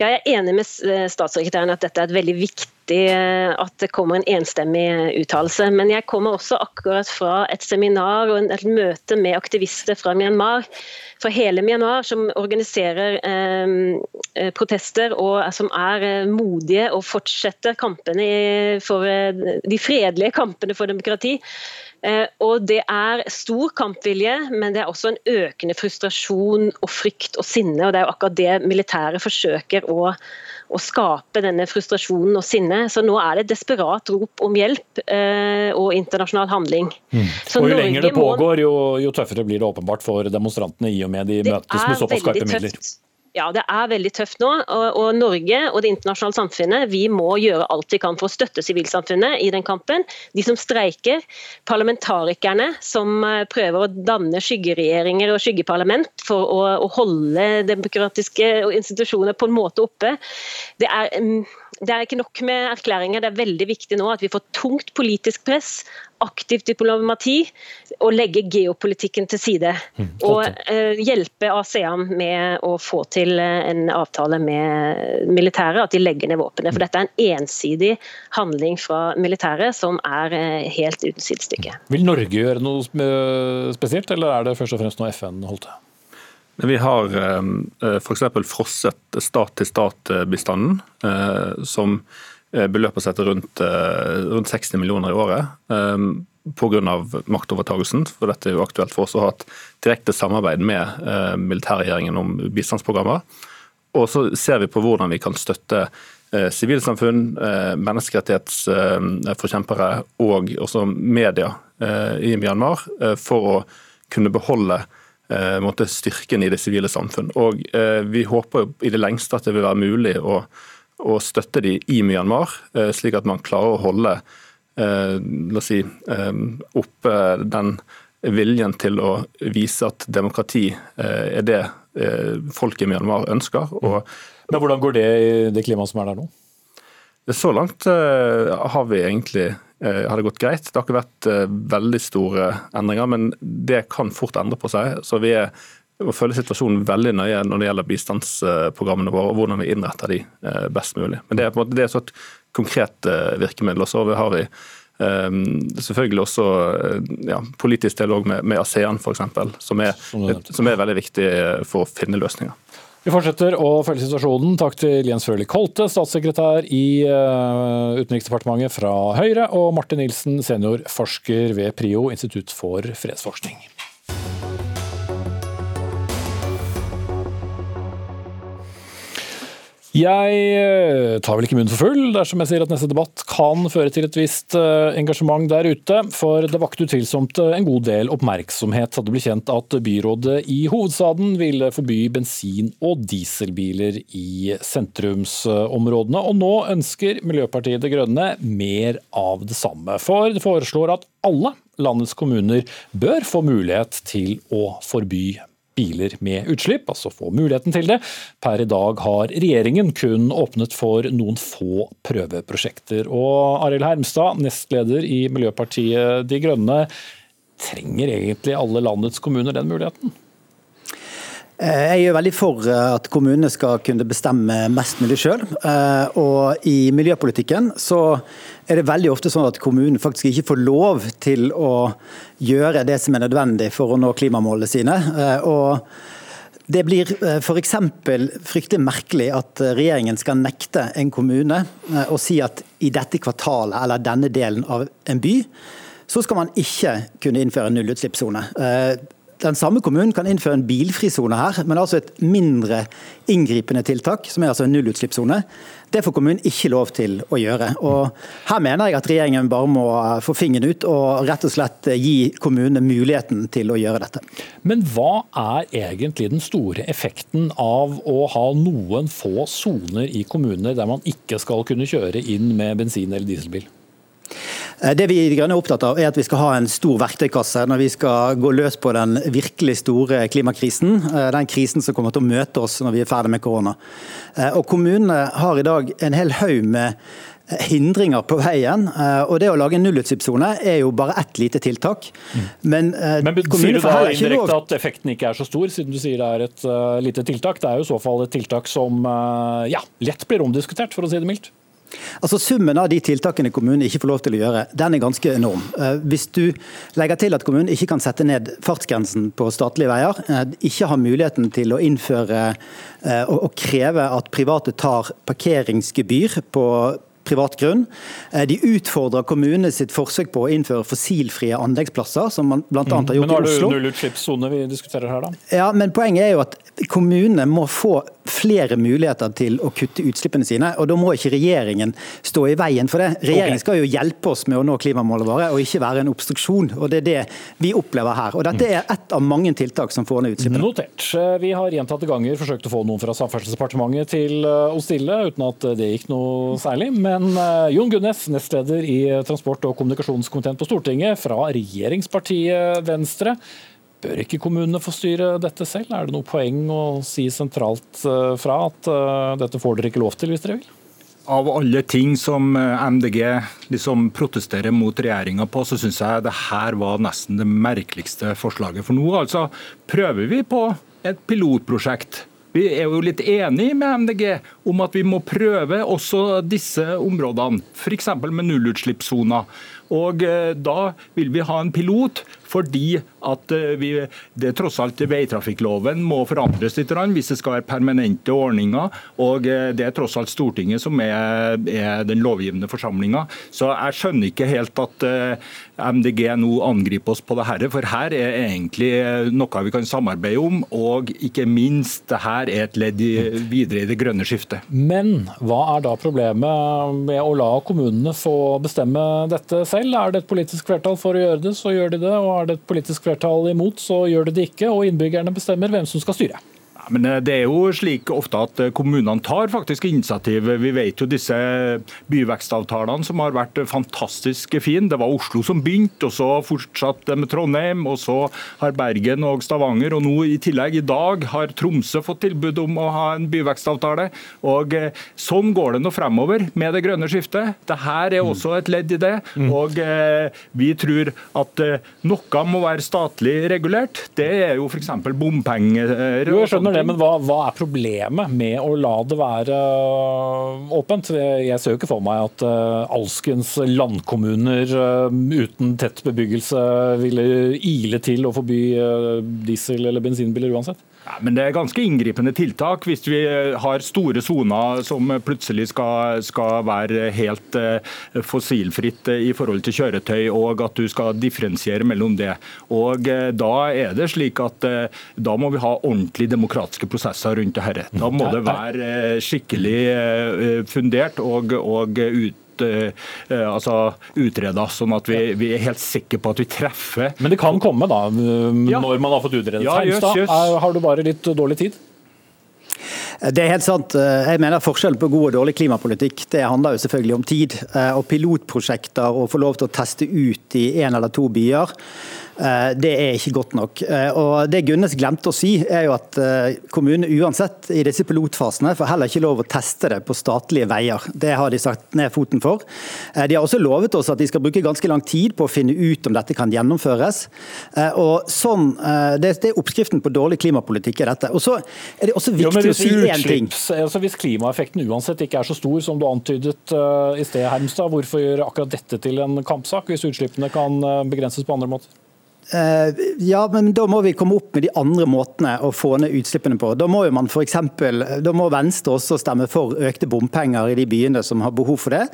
Speaker 13: Ja, jeg er enig med eh, statssekretæren at dette er et veldig viktig eh, at det kommer en enstemmig uttalelse. Men jeg kommer også akkurat fra et seminar og et møte med aktivister fra Myanmar, fra hele Myanmar, som organiserer eh, eh protester og som er modige og fortsetter kampene for de fredelige kampene for demokrati. Eh, og Det er stor kampvilje, men det er også en økende frustrasjon og frykt og sinne. og Det er jo akkurat det militæret forsøker å, å skape, denne frustrasjonen og sinne. Så nå er det et desperat rop om hjelp eh, og internasjonal handling.
Speaker 2: Mm. og Jo Norge lenger det pågår, jo, jo, tøffere blir det åpenbart for demonstrantene i og med de møtes med såpass skarpe midler. Tøft.
Speaker 13: Ja, det er veldig tøft nå. Og, og, Norge og det internasjonale samfunnet vi må gjøre alt vi kan for å støtte sivilsamfunnet i den kampen. De som streiker, parlamentarikerne som eh, prøver å danne skyggeregjeringer og skyggeparlament for å, å holde demokratiske institusjoner på en måte oppe. Det er mm, det er ikke nok med erklæringer, det er veldig viktig nå at vi får tungt politisk press, aktivt diplomati og legge geopolitikken til side. Mm, og eh, hjelpe ASEAN med å få til eh, en avtale med militæret, at de legger ned våpenet. For dette er en ensidig handling fra militæret som er uh, helt uten sidestykke.
Speaker 2: Vil Norge gjøre noe spesielt, eller er det først og fremst noe FN holdt til?
Speaker 12: Vi har eh, f.eks. frosset stat-til-stat-bestanden, eh, som eh, beløper seg til rundt, rundt 60 millioner i året pga. maktovertagelsen. For dette er jo aktuelt for oss å ha et direkte samarbeid med militærregjeringen om bistandsprogrammer. Og så ser vi på hvordan vi kan støtte sivilsamfunn, menneskerettighetsforkjempere og også media i Myanmar for å kunne beholde eh, måtte styrken i det sivile samfunn. Og eh, Vi håper i det lengste at det vil være mulig å, å støtte de i Myanmar, eh, slik at man klarer å holde la oss si, oppe den viljen til å vise at demokrati er det folk i Myanmar ønsker. Og,
Speaker 2: Men Hvordan går det i det klimaet som er der nå?
Speaker 12: Så langt har vi egentlig har det gått greit. Det har ikke vært eh, veldig store endringer, men det kan fort endre på seg. Så vi er å følge situasjonen veldig nøye når det gjelder bistandsprogrammene våre, og hvordan vi innretter de eh, best mulig. Men Det er på en måte det er et konkret virkemiddel. Og så har vi selvfølgelig også ja, politisk dialog med, med ASEAN f.eks., som, som er veldig viktig for å finne løsninger.
Speaker 2: Vi fortsetter å følge situasjonen. Takk til Jens Frølich Holte, statssekretær i eh, Utenriksdepartementet fra Høyre, og Martin Nilsen, seniorforsker ved PRIO, Institutt for fredsforskning. Jeg eh, tar vel ikke munnen for full dersom jeg sier at neste debatt kan føre til et visst eh, engasjement der ute, for det vakte utvilsomt eh, en god del oppmerksomhet. Da det ble kjent at byrådet i hovedstaden ville forby bensin- og dieselbiler i sentrumsområdene. Og nå ønsker Miljøpartiet De Grønne mer av det samme, for det foreslår at alle landets kommuner bør få mulighet til å forby biler med utslipp, altså få muligheten til det. Per i dag har regjeringen kun åpnet for noen få prøveprosjekter. Og Arild Hermstad, nestleder i Miljøpartiet De Grønne, trenger egentlig alle landets kommuner den muligheten?
Speaker 14: Eh, jeg er veldig for eh, at kommunene skal kunne bestemme mest mulig sjøl. Eh, og i miljøpolitikken så er det veldig ofte sånn at kommunen faktisk ikke får lov til å gjøre det som er nødvendig for å nå klimamålene sine. Og det blir f.eks. fryktelig merkelig at regjeringen skal nekte en kommune å si at i dette kvartalet eller denne delen av en by så skal man ikke kunne innføre nullutslippssone den samme kommunen kan innføre en bilfri sone her, men altså et mindre inngripende tiltak, som er altså en nullutslippssone. Det får kommunen ikke lov til å gjøre. Og Her mener jeg at regjeringen bare må få fingeren ut og rett og slett gi kommunene muligheten til å gjøre dette.
Speaker 2: Men hva er egentlig den store effekten av å ha noen få soner i kommuner der man ikke skal kunne kjøre inn med bensin- eller dieselbil?
Speaker 14: Eh, det vi i De Grønne er opptatt av, er at vi skal ha en stor verktøykasse når vi skal gå løs på den virkelig store klimakrisen. Eh, den krisen som kommer til å møte oss når vi er ferdig med korona. Eh, og Kommunene har i dag en hel haug med hindringer på veien. og Det å lage en nullutslippssone er jo bare ett lite tiltak.
Speaker 2: Men, Men Sier du da indirekte at effekten ikke er så stor, siden du sier det er et uh, lite tiltak? Det er jo i så fall et tiltak som uh, ja, lett blir omdiskutert, for å si det mildt?
Speaker 14: Altså Summen av de tiltakene kommunen ikke får lov til å gjøre, den er ganske enorm. Eh, hvis du legger til at kommunen ikke kan sette ned fartsgrensen på statlige veier, eh, ikke har muligheten til å innføre eh, og kreve at private tar parkeringsgebyr på privat grunn. De utfordrer kommunene sitt forsøk på å innføre fossilfrie anleggsplasser, som man bl.a. har gjort i Oslo. Men
Speaker 2: har du nullutslippssone vi diskuterer her, da?
Speaker 14: Ja, men Poenget er jo at kommunene må få flere muligheter til å kutte utslippene sine. og Da må ikke regjeringen stå i veien for det. Regjeringen skal jo hjelpe oss med å nå klimamålene våre, og ikke være en obstruksjon. og Det er det vi opplever her. og Dette er ett av mange tiltak som får ned utslippene.
Speaker 2: Notert. Vi har gjentatte ganger forsøkt å få noen fra Samferdselsdepartementet til å stille, uten at det gikk noe særlig. men uh, Jon Gunnes, nestleder i transport- og kommunikasjonskomiteen på Stortinget fra regjeringspartiet Venstre. Bør ikke kommunene få styre dette selv? Er det noe poeng å si sentralt uh, fra at uh, dette får dere ikke lov til hvis dere vil?
Speaker 15: Av alle ting som MDG liksom protesterer mot regjeringa på, så syns jeg det her var nesten det merkeligste forslaget. For nå altså prøver vi på et pilotprosjekt vi er jo litt enig med MDG om at vi må prøve også disse områdene, f.eks. med nullutslippssoner. Og eh, Da vil vi ha en pilot fordi at eh, vi, det tross alt veitrafikkloven må forandres litt hvis det skal være permanente ordninger. og eh, Det er tross alt Stortinget som er, er den lovgivende forsamlinga. Så jeg skjønner ikke helt at eh, MDG nå angriper oss på det dette, for her er egentlig noe vi kan samarbeide om. Og ikke minst, det her er et ledd i, videre i det grønne skiftet.
Speaker 2: Men hva er da problemet med å la kommunene få bestemme dette selv? Er det et politisk flertall for å gjøre det, så gjør de det. og er det et politisk flertall imot, så gjør det det ikke, og innbyggerne bestemmer hvem som skal styre.
Speaker 15: Men eh, Det er jo slik ofte at eh, kommunene tar faktisk initiativ. Vi vet jo disse byvekstavtalene som har vært fantastisk fine. Det var Oslo som begynte, og så fortsatte med Trondheim. og Så har Bergen og Stavanger, og nå i tillegg i dag har Tromsø fått tilbud om å ha en byvekstavtale. Og eh, Sånn går det nå fremover med det grønne skiftet. Dette er også et ledd i det. Mm. og Vi tror at noe må være statlig regulert. Det er jo f.eks. bompenger.
Speaker 2: Jo, jeg skjønner det, men hva, hva, er problemet med å la det være øh, åpent? Jeg ser jo ikke for meg at uh, alskens landkommuner uh, uten tett bebyggelse ville ile til å forby diesel- eller bensinbiler uansett.
Speaker 15: Ja, men Det er ganske inngripende tiltak hvis vi eh, har store soner som plutselig skal, skal, være helt eh, fossilfritt i forhold til kjøretøy, og at du skal differensiere mellom det. Og Da er det slik at da må vi ha ordentlig demokratiske prosesser rundt dette. Da må det være skikkelig fundert og, og ut uh, altså, utreda, sånn at vi, vi, er helt sikre på at vi treffer.
Speaker 2: Men det kan komme, da, ja. når man har fått utredet ja, Heimstad. Har du bare litt dårlig tid?
Speaker 14: Det er helt sant. Jeg mener Forskjellen på god og dårlig klimapolitikk det handler jo selvfølgelig om tid. Og Pilotprosjekter og få lov til å teste ut i én eller to byer Eh, det er ikke godt nok. Eh, og Det Gunnes glemte å si, er jo at eh, kommunene uansett i disse pilotfasene får heller ikke lov å teste det på statlige veier. Det har de sagt ned foten for. De har også lovet oss at de skal bruke ganske lang tid på å finne ut om dette kan gjennomføres. Og sånn, Det er oppskriften på dårlig klimapolitikk. er dette. Og så er det også viktig jo, å si én ting.
Speaker 2: Altså hvis klimaeffekten uansett ikke er så stor som du antydet i sted, Hermstad, hvorfor gjøre akkurat dette til en kampsak, hvis utslippene kan begrenses på andre måter?
Speaker 14: Eh, ja, men da må vi komme opp med de andre måtene å få ned utslippene på. Da må jo man for eksempel, da må Venstre også stemme for økte bompenger i de byene som har behov for det.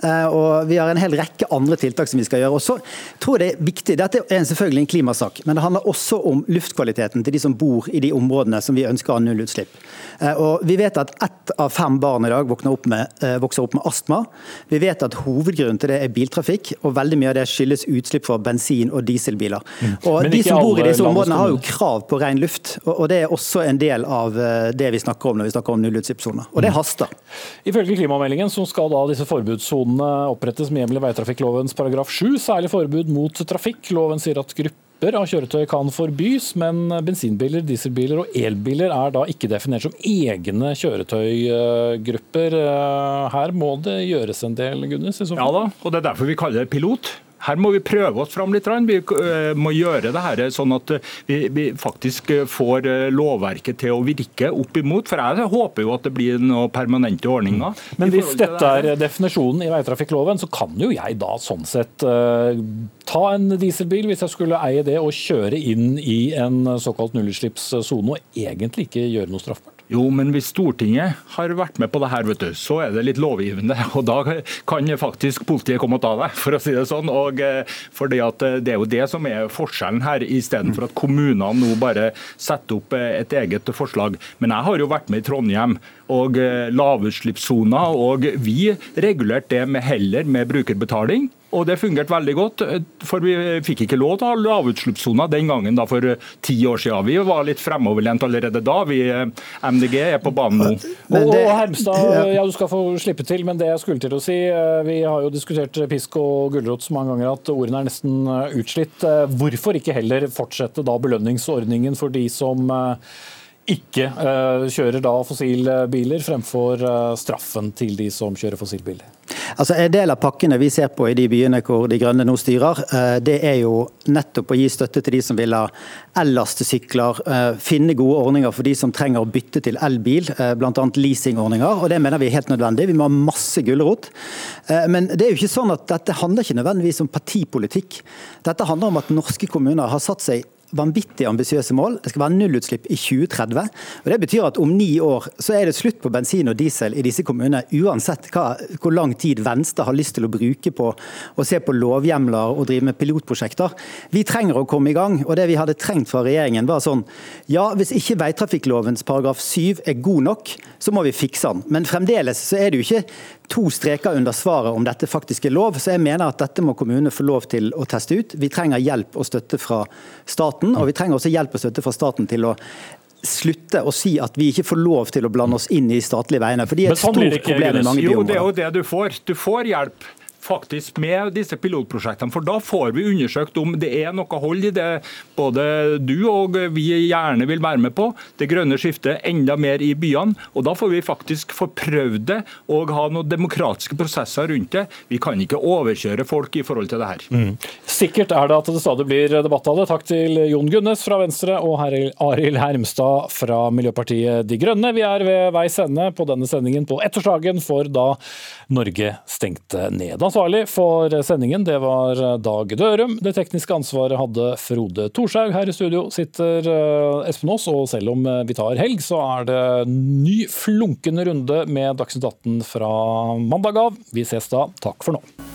Speaker 14: Eh, og Vi har en hel rekke andre tiltak som vi skal gjøre. Og så tror jeg det er viktig, Dette er selvfølgelig en klimasak, men det handler også om luftkvaliteten til de som bor i de områdene som vi ønsker å ha nullutslipp. Eh, og Vi vet at ett av fem barn i dag opp, med, vokser opp med astma. Vi vet at hovedgrunnen til det er biltrafikk, og veldig mye av det skyldes utslipp fra bensin- og dieselbiler. Mm. Og De som bor i disse områdene har jo krav på ren luft, og det er også en del av eh, det vi snakker om når vi snakker om nullutslippssoner. Og det mm. haster.
Speaker 2: Ifølge klimameldingen så skal da disse forbudssonene opprettes med hjemmel i veitrafikklovens paragraf 7, særlig forbud mot trafikk. Loven sier at grupper av kjøretøy kan forbys, men bensinbiler, dieselbiler og elbiler er da ikke definert som egne kjøretøygrupper. Eh, her må det gjøres en del, Gunnes?
Speaker 15: Ja da, og det er derfor vi kaller det pilot. Her må vi prøve oss fram litt. Vi eh, må gjøre det her sånn at eh, vi, faktisk eh, får lovverket til å virke opp imot. For jeg håper jo at det blir noen permanente ordninger.
Speaker 2: Men hvis dette er definisjonen i veitrafikkloven, så kan jo jeg da sånn sett uh, ta en dieselbil hvis jeg skulle eie det, og kjøre inn i en såkalt nullutslippssone og egentlig ikke gjøre noe straffbart?
Speaker 15: Jo, men hvis Stortinget har vært med på det her, vet du, så er det litt lovgivende. og Da kan faktisk politiet komme og ta deg, for å si det sånn. Og eh, fordi at eh, Det er jo det som er forskjellen her, istedenfor at kommunene nå bare setter opp eh, et eget forslag. Men jeg har jo vært med i Trondheim og lavutslippssoner, og vi regulerte det med heller med brukerbetaling og det fungerte veldig godt. For vi fikk ikke lov til å ha lavutslippssoner den gangen da for ti år siden. Vi var litt fremoverlent allerede da. Vi MDG er på banen nå.
Speaker 2: Det, og Hermstad, ja du skal få slippe til, men det jeg skulle til å si eh, Vi har jo diskutert pisk og gulrot så mange ganger at ordene er nesten eh, utslitt. Eh, hvorfor ikke heller fortsette da belønningsordningen for de som ikke uh, kjører da fossilbiler, fremfor uh, straffen til de som kjører fossilbiler?
Speaker 14: Altså En del av pakkene vi ser på i de byene hvor De Grønne nå styrer, uh, det er jo nettopp å gi støtte til de som vil ha ellastesykler, finne gode ordninger for de som trenger å bytte til elbil, bl.a. leasingordninger. og Det mener vi er helt nødvendig. Vi må ha masse gulrot. Men det er jo ikke sånn at dette handler ikke nødvendigvis om partipolitikk. Dette handler om at norske kommuner har satt seg vanvittig ambisiøse mål. Det skal være nullutslipp i 2030. og Det betyr at om ni år så er det slutt på bensin og diesel i disse kommunene, uansett hva, hvor lang tid Venstre har lyst til å bruke på å se på lovhjemler og drive med pilotprosjekter. Vi trenger å komme i gang. og Det vi hadde trengt fra regjeringen var sånn ja, hvis ikke veitrafikklovens paragraf 7 er god nok, så må vi fikse den. Men fremdeles så er det jo ikke to streker under svaret om dette faktisk er lov. Så jeg mener at dette må kommunene få lov til å teste ut. Vi trenger hjelp og støtte fra staten, og vi trenger også hjelp og støtte fra staten til å slutte å si at vi ikke får lov til å blande oss inn i statlige veiene. For de er et sånn stort problem i mange byområder.
Speaker 15: Jo, det er jo det du får. Du får hjelp faktisk med disse pilotprosjektene. For da får vi undersøkt om det er noe hold i det både du og vi gjerne vil være med på. Det grønne skiftet enda mer i byene. Og da får vi faktisk få prøvd det og ha noen demokratiske prosesser rundt det. Vi kan ikke overkjøre folk i forhold til det her. Mm.
Speaker 2: Sikkert er det at det stadig blir debatt av det. Takk til Jon Gunnes fra Venstre og Arild Hermstad fra Miljøpartiet De Grønne. Vi er ved veis ende på denne sendingen på ettårsdagen for da Norge stengte ned. Da Ansvarlig for sendingen det var Dag Dørum. Det tekniske ansvaret hadde Frode Thorshaug. Her i studio sitter eh, Espen Aas, og selv om vi tar helg, så er det ny flunkende runde med Dagsnytt 18 fra mandag av. Vi ses da. Takk for nå.